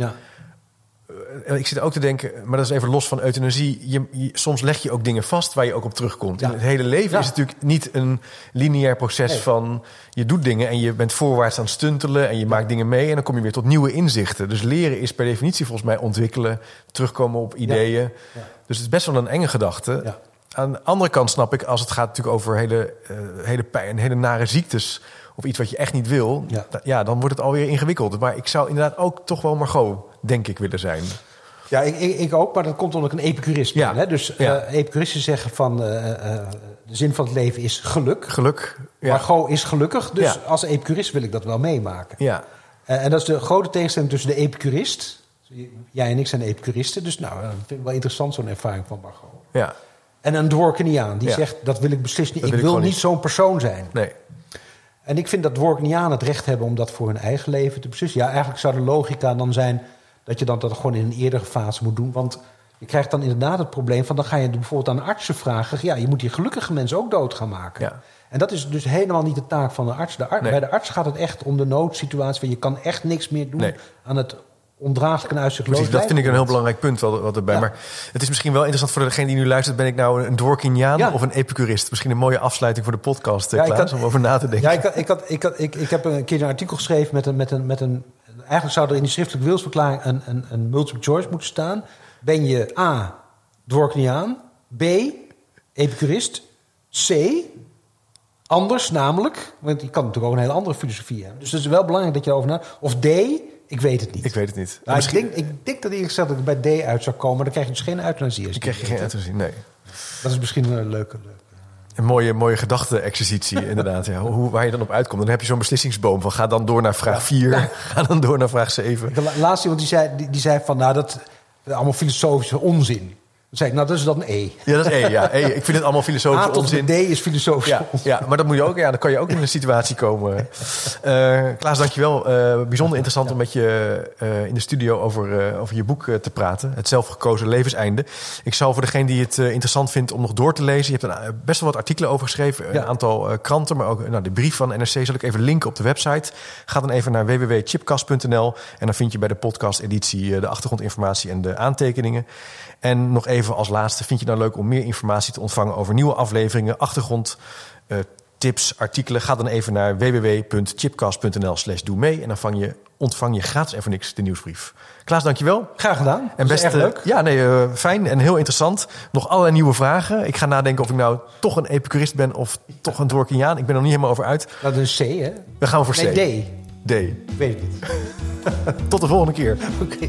En ik zit ook te denken, maar dat is even los van euthanasie. Je, je- soms leg je ook dingen vast waar je ook op terugkomt. Ja. In het hele leven Ja. is natuurlijk niet een lineair proces Nee. van je doet dingen en je bent voorwaarts aan het stuntelen en je maakt dingen mee en dan kom je weer tot nieuwe inzichten. Dus leren is per definitie volgens mij ontwikkelen, terugkomen op ideeën. Ja. Dus het is best wel een enge gedachte. Aan de andere kant snap ik, als het gaat natuurlijk over hele, eh, hele pijn, hele nare ziektes of iets wat je echt niet wil, ja, dan wordt het alweer ingewikkeld. Maar ik zou inderdaad ook toch wel Margot, denk ik, willen zijn. Ja, ik, ik, ik ook, maar dat komt omdat ik een epicurist ben. Ja. Hè? Dus Ja. eh, epicuristen zeggen van eh, eh, de zin van het leven is geluk. Geluk. Ja. Margot is gelukkig, dus Ja. als epicurist wil ik dat wel meemaken. Ja. En dat is de grote tegenstelling tussen de epicurist. Jij en ik zijn epicuristen, dus nou, dat vind ik wel interessant zo'n ervaring van Margot. ja. En een Dworkiniaan, die zegt dat wil ik beslist niet. Dat ik wil ik wil gewoon niet zo'n persoon zijn. Nee. En ik vind dat Dworkinianen het recht hebben om dat voor hun eigen leven te beslissen. Ja, eigenlijk zou de logica dan zijn dat je dan dat gewoon in een eerdere fase moet doen. Want Je krijgt dan inderdaad het probleem van... dan ga je bijvoorbeeld aan artsen vragen... ja, je moet die gelukkige mensen ook dood gaan maken. Ja. En dat is dus helemaal niet de taak van de arts. De ar- Nee. Bij de arts gaat het echt om de noodsituatie... waar je kan echt niks meer doen Nee. aan het ondraaglijk en uitzichtloos Precies, dat vind ik een heel belangrijk punt wat, wat erbij. Ja. Maar het is misschien wel interessant voor degene die nu luistert. Ben ik nou een dworkiniaan Ja. of een epicurist? Misschien een mooie afsluiting voor de podcast, eh, Ja, ik Klaas, had- om over na te denken. Ja, ik, had, ik, had, ik, had, ik, ik heb een keer een artikel geschreven met een, met een, met een... Eigenlijk zou er in die schriftelijke wilsverklaring een, een, een multiple choice moeten staan. Ben je A, dworkiniaan, B, epicurist, C, anders namelijk... want je kan natuurlijk ook een hele andere filosofie hebben. Dus het is wel belangrijk dat je erover na... Of D, ik weet het niet. Ik weet het niet. Nou, Misschien ik, denk, ik denk dat eerlijk gezegd dat ik bij D uit zou komen... dan krijg je dus geen euthanasie. dan krijg je geen uitzien. Nee. Dat is misschien een leuke... leuke. Een mooie, mooie gedachte-exercitie, inderdaad. Ja. Hoe, waar je dan op uitkomt. Dan heb je zo'n beslissingsboom van ga dan door naar vraag 4. Ga dan door naar vraag 7. De la- laatste iemand die zei, die, die zei van, nou, dat allemaal filosofische onzin. Dan zei ik, nou, dat is dan een E. Ja, dat is E. Ja. E. Ik vind het allemaal A filosofische tot onzin. D is filosofische Ja, ja, maar dat moet je ook. Ja, dan kan je ook in een situatie komen. Eh Klaas, dankjewel. Eh bijzonder interessant om met je eh, in de studio over, over je boek te praten. Het zelfgekozen levenseinde. Ik zal voor degene die het interessant vindt om nog door te lezen. Je hebt er best wel wat artikelen over geschreven. Ja. Een aantal kranten, maar ook nou, de brief van NRC zal ik even linken op de website. Ga dan even naar www.chipcast.nl en dan vind je bij de podcast-editie eh, de achtergrondinformatie en de aantekeningen. En nog even als laatste, vind je het nou leuk om meer informatie te ontvangen over nieuwe afleveringen, achtergrond, eh, tips, artikelen? Ga dan even naar www.chipcast.nl slash doe mee en dan vang je, ontvang je gratis en voor niks de nieuwsbrief. Klaas, dankjewel. Graag gedaan. En best erg leuk. Ja, nee, eh, fijn en heel interessant. Nog allerlei nieuwe vragen. Ik ga nadenken of ik nou toch een epicurist ben of toch een dworkiniaan. Ik ben er nog niet helemaal over uit. Dat is een C, hè? Dan gaan we voor C. Nee, D. D. Ik weet het niet. Tot de volgende keer. Oké.